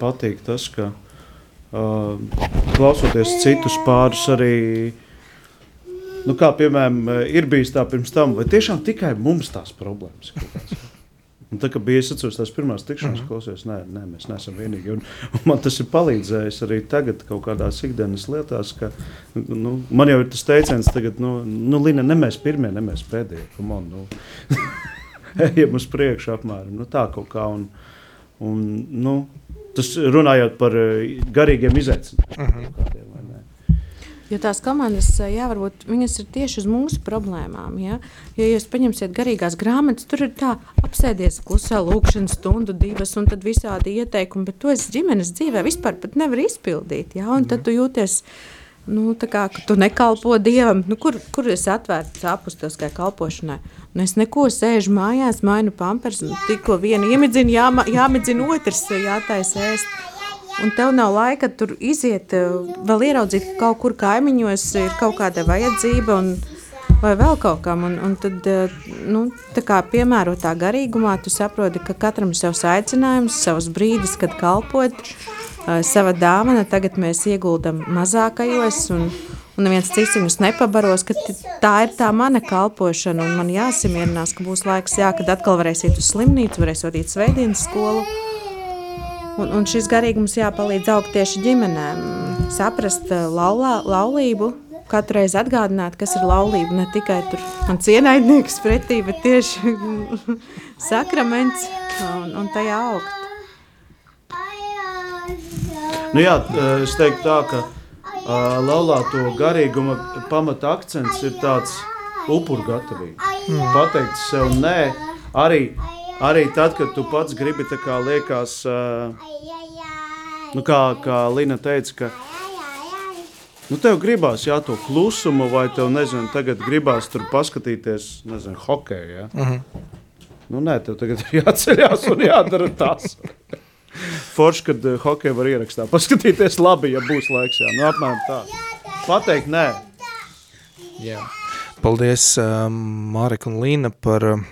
patīk tas, ka uh, klausoties citus pārus arī. Nu, kā piemēram, ir bijis tā pirms tam, vai tiešām tikai mums tās problēmas ir? Un tā kā bija atceros tās pirmās tikšanās, mm -hmm. klausies, nē, nē, mēs neesam vienīgi. Un, un man tas ir palīdzējis arī tagad kaut kādās ikdienas lietās, ka nu, man jau ir tas teiciens, tagad, nu, nu Lina, ne mēs pirmie, ne mēs pēdējie, on, nu, ejam uz priekšu apmēram, nu tā kaut kā. Un, un, nu, tas runājot par eh, garīgiem izaicinājumiem. Mm -hmm. Jo tās komandas, jā, varbūt viņas ir tieši uz mūsu problēmām. Ja, ja jūs paņemsiet garīgās grāmatas, tur ir tā, apsēdies klusā lūkšanas stundu, divas, un tad visādi ieteikumi, bet to es ģimenes dzīvē vispār nevar izpildīt. Ja, un tad tu jūties, nu, tā kā tu nekalpo Dievam, nu, kur, kur es atvērts apustuliskai kalpošanai. Nu, es neko sēžu mājās, mainu pampers, un tikko vienu iemidzinu, jā, jāmidzina otrs, jātaisa ēst. Un tev nav laika tur iziet, vēl ieraudzīt, ka kaut kur kaimiņos ir kaut kāda vajadzība. Un, vai vēl kaut kam. Un, un tad, nu, kā piemērotā garīgumā, tu saproti, ka katram ir savs aicinājums, savs brīdis, kad kalpot, sava dāvana. Tagad mēs ieguldam mazākajos, un, un neviens cits viņus nepabaros, ka tā ir tā mana kalpošana, man jāsamierinās, ka būs laiks, jā, kad atkal varēs iet uz slimnīcu, varēs vadīt sveidienas skolu. Un, un šis garīgums jāpalīdz augt tieši ģimenēm, saprast eh, laulā, laulību, katru reizi atgādināt, kas ir laulība. Ne tikai tur man cienaidnieks pretī, bet tieši sakraments un, un tajā augt. Nu jā, eh, es teiktu tā, ka uh, laulāto garīguma pamata akcents ir tāds upuru gatavība. Mm. Pateikt sev nē, arī arī tad, kad tu pats gribi, tā kā liekas, nu kā, kā Lina teica, ka nu tev gribās jā, to klusumu, vai tev, nezinu, tagad gribās tur paskatīties, nezinu, hokeju, ja? Uh -huh. Nu nē, tev tagad ir jāceļās un jādara tas. Forši, kad uh, hokeju var ierakstā. Paskatīties labi, ja būs laiks, jā. Nu apmēram tā. Pateikt nē. Jā. Paldies, um, Mārika un Līna, par uh,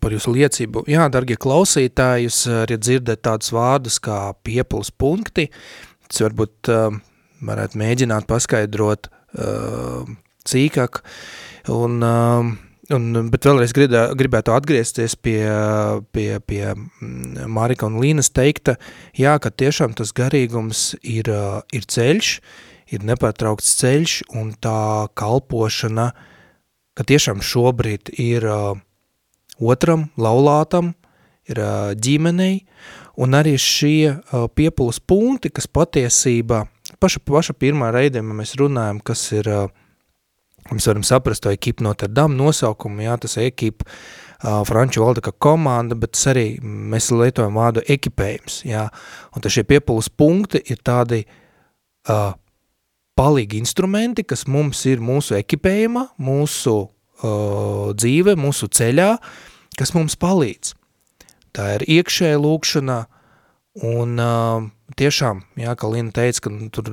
par jūsu liecību. Jā, dargie klausītāji, jūs arī dzirdat tādus vārdus kā piepils punkti. Tas varbūt uh, varētu mēģināt paskaidrot uh, cīkāk. Un, uh, un, bet vēlreiz gridā, gribētu atgriezties pie, pie, pie mm, Marika un Līnas teikta, jā, ka tiešām tas garīgums ir, uh, ir ceļš, ir nepārtraukts ceļš un tā kalpošana, ka tiešām šobrīd ir uh, otram laulātam, ir ģimenei, un arī šie piepulas punkti, kas patiesībā, paša, paša pirmā reidēma mēs runājam, kas ir, mēs varam saprast to ekipu Notre Dame nosaukumu, jā, tas ekipa, franču valoda kā komanda, bet arī mēs lietojam vārdu ekipējums, jā, un tad šie piepulas punkti ir tādi uh, palīgi instrumenti, kas mums ir mūsu ekipējumā, mūsu uh, dzīve, mūsu ceļā, uh, kas mums palīdz. Tā ir iekšēja lūkšana, un uh, tiešām, jā, kā Lina teica, ka tur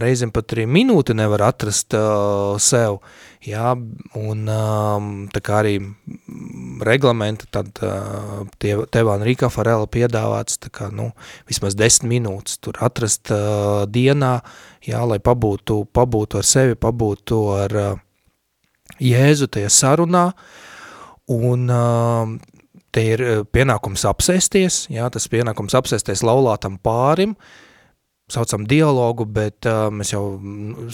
reizēm pat arī minūti nevar atrast uh, sev, jā, un um, tā kā arī reglamenta, tad uh, tie, tevā Rīkā Farela piedāvāts, tā kā, nu, vismaz desmit minūtes tur atrast uh, dienā, jā, lai pabūtu, pabūtu ar sevi, pabūtu ar uh, Jēzu tajā sarunā, Un uh, te ir pienākums apsēsties, jā, tas pienākums apsēsties laulātam pārim, saucam dialogu, bet uh, mēs jau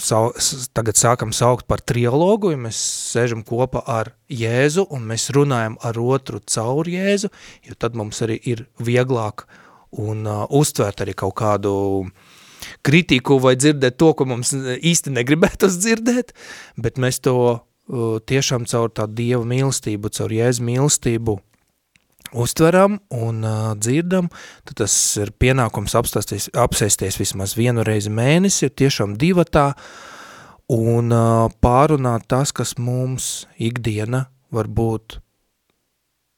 sau, tagad sākam saukt par trialogu, ja mēs sēžam kopā ar Jēzu un mēs runājam ar otru caur Jēzu, jo tad mums arī ir vieglāk un uh, uztvērt arī kaut kādu kritiku vai dzirdēt to, ko mums īsti negribētos dzirdēt, bet mēs to tiešām caur tā Dieva mīlestību, caur Jēzu mīlestību uztveram un uh, dzirdam, tad tas ir pienākums apsēsties vismaz vienu reizi mēnesi, ir tiešām divatā, un uh, pārunāt tas, kas mums ikdiena var būt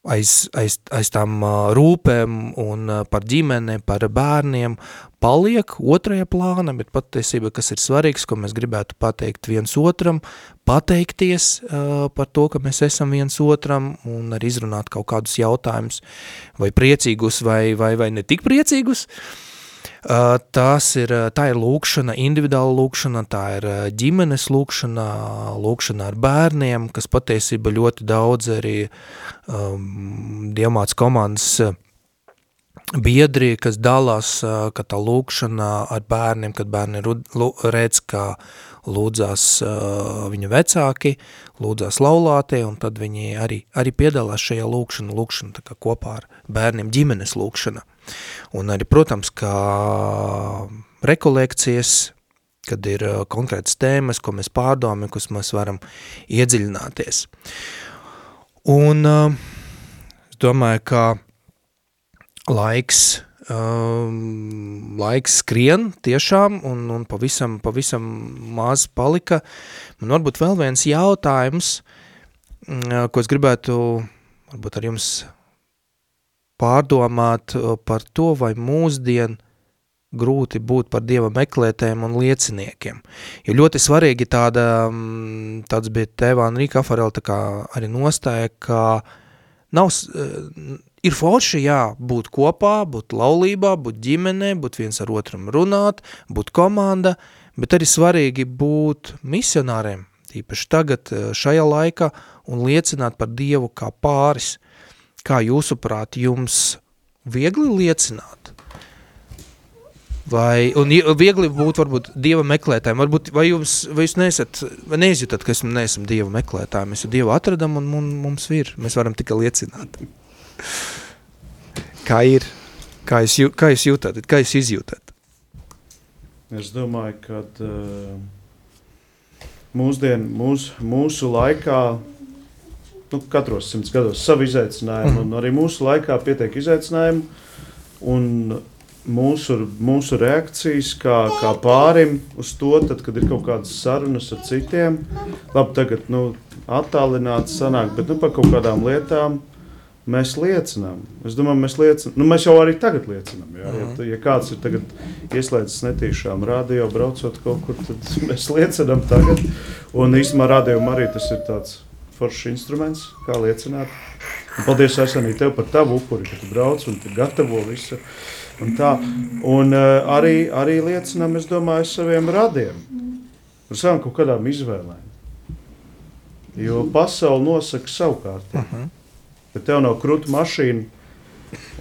aiz, aiz, aiz tām rūpēm un par ģimeni, par bērniem paliek otrajā plāna, bet patiesība, kas ir svarīgs, ko mēs gribētu pateikt viens otram, pateikties uh, par to, ka mēs esam viens otram un arī izrunāt kaut kādus jautājumus vai priecīgus vai, vai, vai ne tik priecīgus. Tās ir, tā ir lūkšana, individuāla lūkšana, tā ir ģimenes lūkšana, lūkšana ar bērniem, kas patiesība ļoti daudz arī um, diamāts komandas biedri, kas dalās, ka tā lūkšana ar bērniem, kad bērni redz, kā lūdzās viņa vecāki, lūdzās laulātie, un tad viņi arī, arī piedalās šajā lūkšana, lūkšana tā kā kopā ar bērniem ģimenes lūkšana. Un arī, protams, kā rekolekcijas, kad ir uh, konkrētas tēmas, ko mēs pārdomājam, kas mēs varam iedziļināties. Un uh, es domāju, ka laiks, um, laiks skrien tiešām un, un pavisam, pavisam maz palika. Man varbūt vēl viens jautājums, mm, ko es gribētu varbūt ar jums pārdomāt uh, par to, vai mūsdien grūti būt par Dieva meklētēm un lieciniekiem. Jo ļoti svarīgi tāda, mm, tāds bija tēvā Enrika Afarela tā kā arī nostāja, ka nav, ir forši, jā, būt kopā, būt laulībā, būt ģimenē, būt viens ar otram runāt, būt komanda, bet arī svarīgi būt misionāriem, īpaši tagad eh, šajā laikā, un liecināt par Dievu kā pāris. Kā jūsuprāt, jums viegli liecināt? Vai, un viegli būt varbūt Dieva meklētājiem, varbūt, vai jūs, vai jūs nesat, vai neizjutat, ka esam, neesam Dieva meklētāji, mēs jau Dievu atradam un mums ir, mēs varam tikai liecināt. Kā ir? Kā jūs, jū, kā jūs jūtat? Kā jūs izjūtat? Es domāju, ka uh, mūsdien, mūs, mūsu laikā, nu, katros simts gados savu izaicinājumu, mm. un arī mūsu laikā pietiek izaicinājumu, un mūsu, mūsu reakcijas kā, kā pārim uz to, tad, kad ir kaut kādas sarunas ar citiem, labi, tagad, nu, attālināts sanāk, bet, nu, par kaut kādām lietām, Mēs liecinām. Es domāju, mēs liecinām. Nu, mēs jau arī tagad liecinām. Jā. Ja, ja kāds ir tagad ieslēdzis netīšām radio, braucot kaut kur, tad mēs liecinām tagad. Un īstenībā radio arī tas ir tāds foršs instruments, kā liecināt. Un paldies, Asanī, tev par tavu upuri, ka tu brauc un tu gatavo visu. Un tā. Un uh, arī, arī liecinām, es domāju, saviem radiem. Par savām kaut kādām izvēlēm. Jo pasauli nosaka savu kārtību. Uh -huh. Ja tev nav krūta mašīna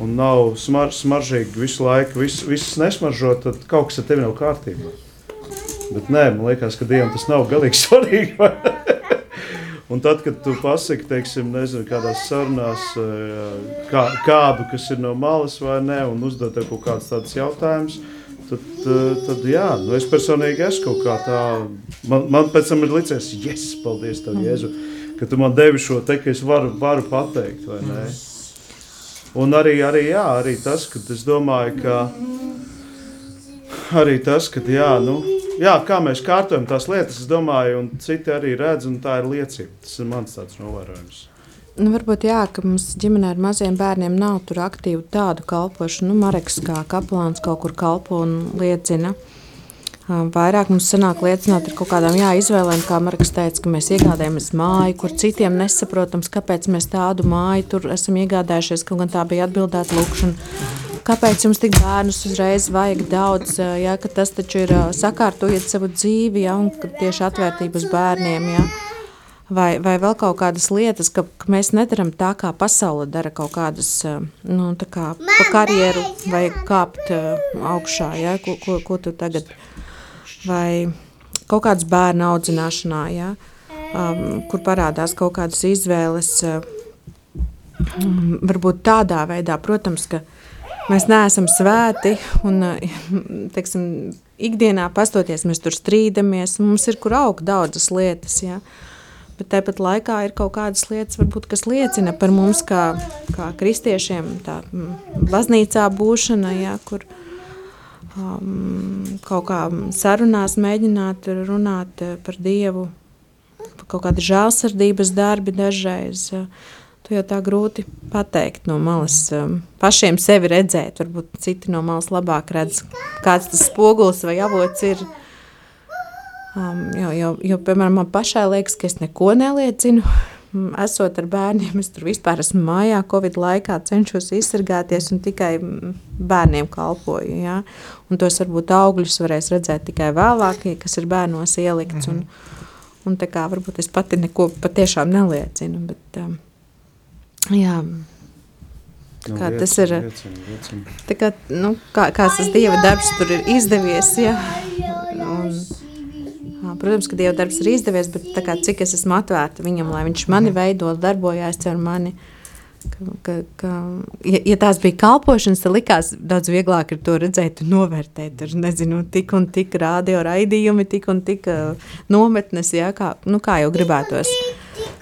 un nav smar, smaržīgi visu laiku, viss vis nesmaržo, tad kaut kas ar tevi nav kārtībā. Bet nē, man liekas, ka Dievam tas nav galīgi svarīgi. Un tad, kad tu pasaki, teiksim, nezinu, kādās sarunās, eh, kā, kādu, kas ir no malas vai nē, un uzdod tev kaut kādus tādus jautājumus, tad, eh, tad jā, nu es personīgi esmu kaut kā tā, man, man pēc tam ir licies, yes, paldies tev, Jēzu. Mm ka tu man devi šo te, ka es varu, varu pateikt, vai ne? Un arī, arī, jā, arī tas, ka es domāju, ka arī tas, ka, jā, nu, jā, kā mēs kārtojam tās lietas, es domāju, un citi arī redz, un tā ir liecība. Tas ir mans tāds novērojums. Nu, varbūt jā, ka mums ģimenē ar maziem bērniem nav tur aktīvu tādu kalpošanu. Nu, Mareks kā kaplāns kaut kur kalpo un liecina. Vairāk mums sanāk liecināt ar kaut kādām jā, izvēlēm, kā Marks teica, ka mēs iegādājamies māju, kur citiem nesaprotams, kāpēc mēs tādu māju tur esam iegādājušies, kaut gan tā bija atbildēta lūkšana. Kāpēc jums tik bērnus uzreiz vajag daudz, ja, ka tas taču ir sakārtojiet savu dzīvi, ja, un tieši atvērtību uz bērniem, ja. Vai, vai vēl kaut kādas lietas, ka, ka mēs nedaram tā, kā pasaule dara kaut kādas, nu, tā kā pa karjeru vai kāpt augšā, ja, ko, ko, ko tu tagad vai kaut kādas bērnu audzināšanā, ja, um, kur parādās kaut kādas izvēles. Um, varbūt tādā veidā, protams, ka mēs neesam svēti un teiksim, ikdienā pastoties, mēs tur strīdamies, mums ir kur augt daudzas lietas. Ja. Bet tāpat laikā ir kaut kādas lietas, varbūt, kas liecina par mums, kā, kā kristiešiem, tā baznīcā būšana, ja, kur um, kaut kā sarunās mēģināt runāt eh, par Dievu, par kaut kādu žēlsirdības darbi dažreiz. Uh, to jau tā grūti pateikt no malas. Um, pašiem sevi redzēt, varbūt citi no malas labāk redz, kāds tas spogulis vai avots ir. Um, jo, jo, jo, piemēram, man pašai liekas, ka es neko neliecinu, mm, esot ar bērniem, es tur vispār esmu mājā, Covid laikā cenšos izsargāties un tikai mm, bērniem kalpoju. Ja? Un tos varbūt augļus varēs redzēt tikai vēlāk, kas ir bērnos ielikts. Un, un tā kā varbūt es pati neko patiešām neliecinu, bet um, jā, Nu, kā liecina, tas ir. liecina, liecina. Tā kā, nu, kā, kāds tas dieva darbs tur ir izdevies. Ja? Un, ā, protams, ka dieva darbs ir izdevies, bet tā kā, cik es esmu atvērta viņam, lai viņš mani veido, darbojās ar mani. Ka, ka, ka, ja, ja tās bija kalpošanas, tad likās daudz vieglāk ir to redzēt un novērtēt. Tur nezinu, tik un tik radio raidījumi, tik un tik nometnes, ja, kā, nu, kā jau gribētos.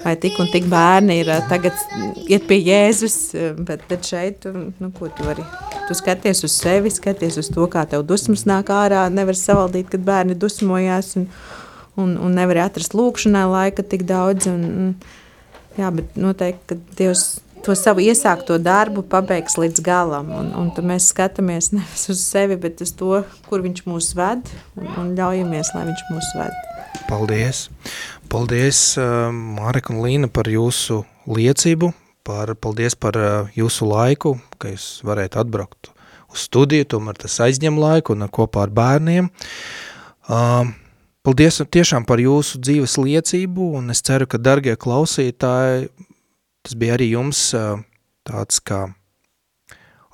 Vai tik un tik bērni ir tagad iet pie Jēzus, bet, bet šeit, nu, ko tu vari? Tu skaties uz sevi, skaties uz to, kā tev dusmas nāk ārā, nevar savaldīt, kad bērni dusmojās un, un, un nevar atrast lūkšanai laika tik daudz. Un, un, jā, bet noteikti, ka Dievs to savu iesākto darbu pabeigs līdz galam. Un, un tad mēs skatāmies nevis uz sevi, bet uz to, kur viņš mūs ved un, un ļaujamies, lai viņš mūs ved. Paldies! Paldies, uh, Marek un Līna, par jūsu liecību, par, paldies par uh, jūsu laiku, ka jūs varētu atbraukt uz studiju, tomēr tas aizņem laiku un kopā ar bērniem. Paldies tiešām par jūsu dzīves liecību, un es ceru, ka, dargie klausītāji, tas bija arī jums tāds kā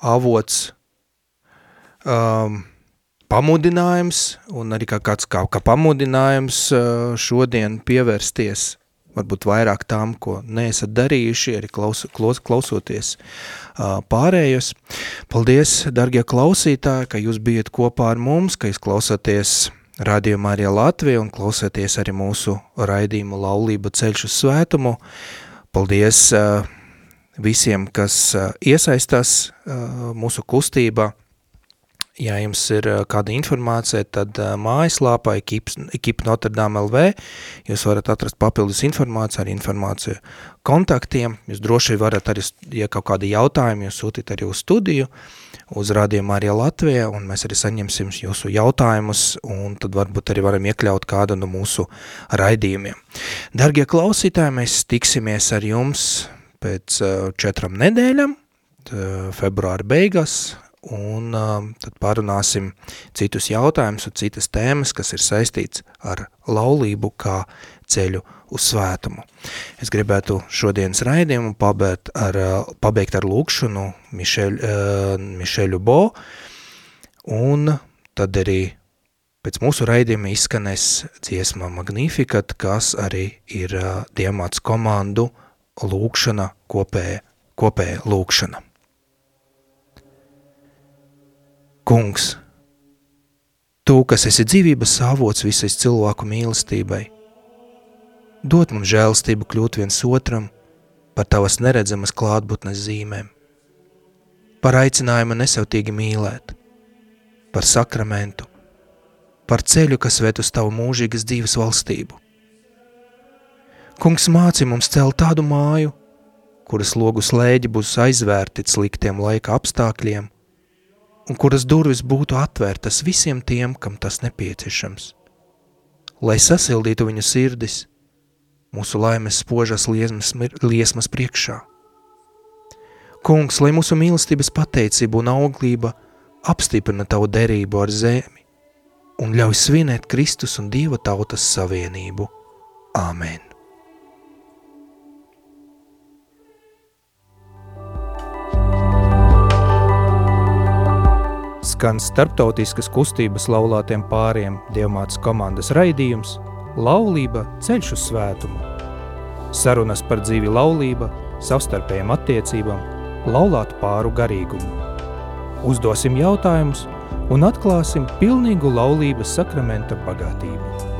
avots um, pamudinājums un arī kā kāds kā, kā pamudinājums šodien pievērsties varbūt vairāk tām, ko neesat darījuši, arī klaus, klaus, klausoties uh, pārējos. Paldies, dargie klausītāji, ka jūs bijat kopā ar mums, ka jūs klausāties radījumā arī Latviju un klausāties arī mūsu raidījumu laulība ceļš uz svētumu. Paldies uh, visiem, kas uh, iesaistās uh, mūsu kustībā, Ja jums ir kāda informācija, tad mājaslāpā ekipa Notre Dame LV jūs varat atrast papildus informāciju ar informāciju kontaktiem. Jūs droši varat arī, ja kaut kādi jautājumi, jūs sūtīt arī uz studiju, uz rādījumu arī Latvijā, un mēs arī saņemsim jūsu jautājumus, un tad varbūt arī varam iekļaut kādu no mūsu raidījumiem. Dargie klausītāji, mēs tiksimies ar jums pēc četram nedēļam, februāra beigās, un um, tad parunāsim citus jautājumus un citas tēmas, kas ir saistīts ar laulību kā ceļu uz svētumu. Es gribētu šodienas raidījumu pabeigt ar, uh, pabeigt ar lūkšanu Mišeļ, uh, Mišeļu Bo, un tad arī pēc mūsu raidījuma izskanēs dziesma Magnificat, kas arī ir uh, Diemāts komandu lūkšana, kopēja, kopēja lūkšana. Kungs, Tu, kas esi dzīvības avots visai cilvēku mīlestībai, dod mums žēlstību kļūt viens otram par Tavas neredzamas klātbūtnes zīmēm, par aicinājumu nesautīgi mīlēt, par sakramentu, par ceļu, kas ved uz Tavu mūžīgas dzīves valstību. Kungs māci mums celt tādu māju, kuras logu slēģi būs aizvērti sliktiem laika apstākļiem – un kuras durvis būtu atvērtas visiem tiem, kam tas nepieciešams. Lai sasildītu viņu sirdis, mūsu laimes spožas liesmas, liesmas priekšā. Kungs, lai mūsu mīlestības pateicība un auglība apstiprina tavu derību ar zemi un ļauj svinēt Kristus un Dieva tautas savienību. Āmen! Skan starptautiskas kustības laulātiem pāriem Dievmātes komandas raidījums Laulība ceļš uz svētumu. Sarunas par dzīvi laulība, savstarpējām attiecībām, laulātu pāru garīgumu. Uzdosim jautājumus un atklāsim pilnīgu laulības sakramenta bagātību.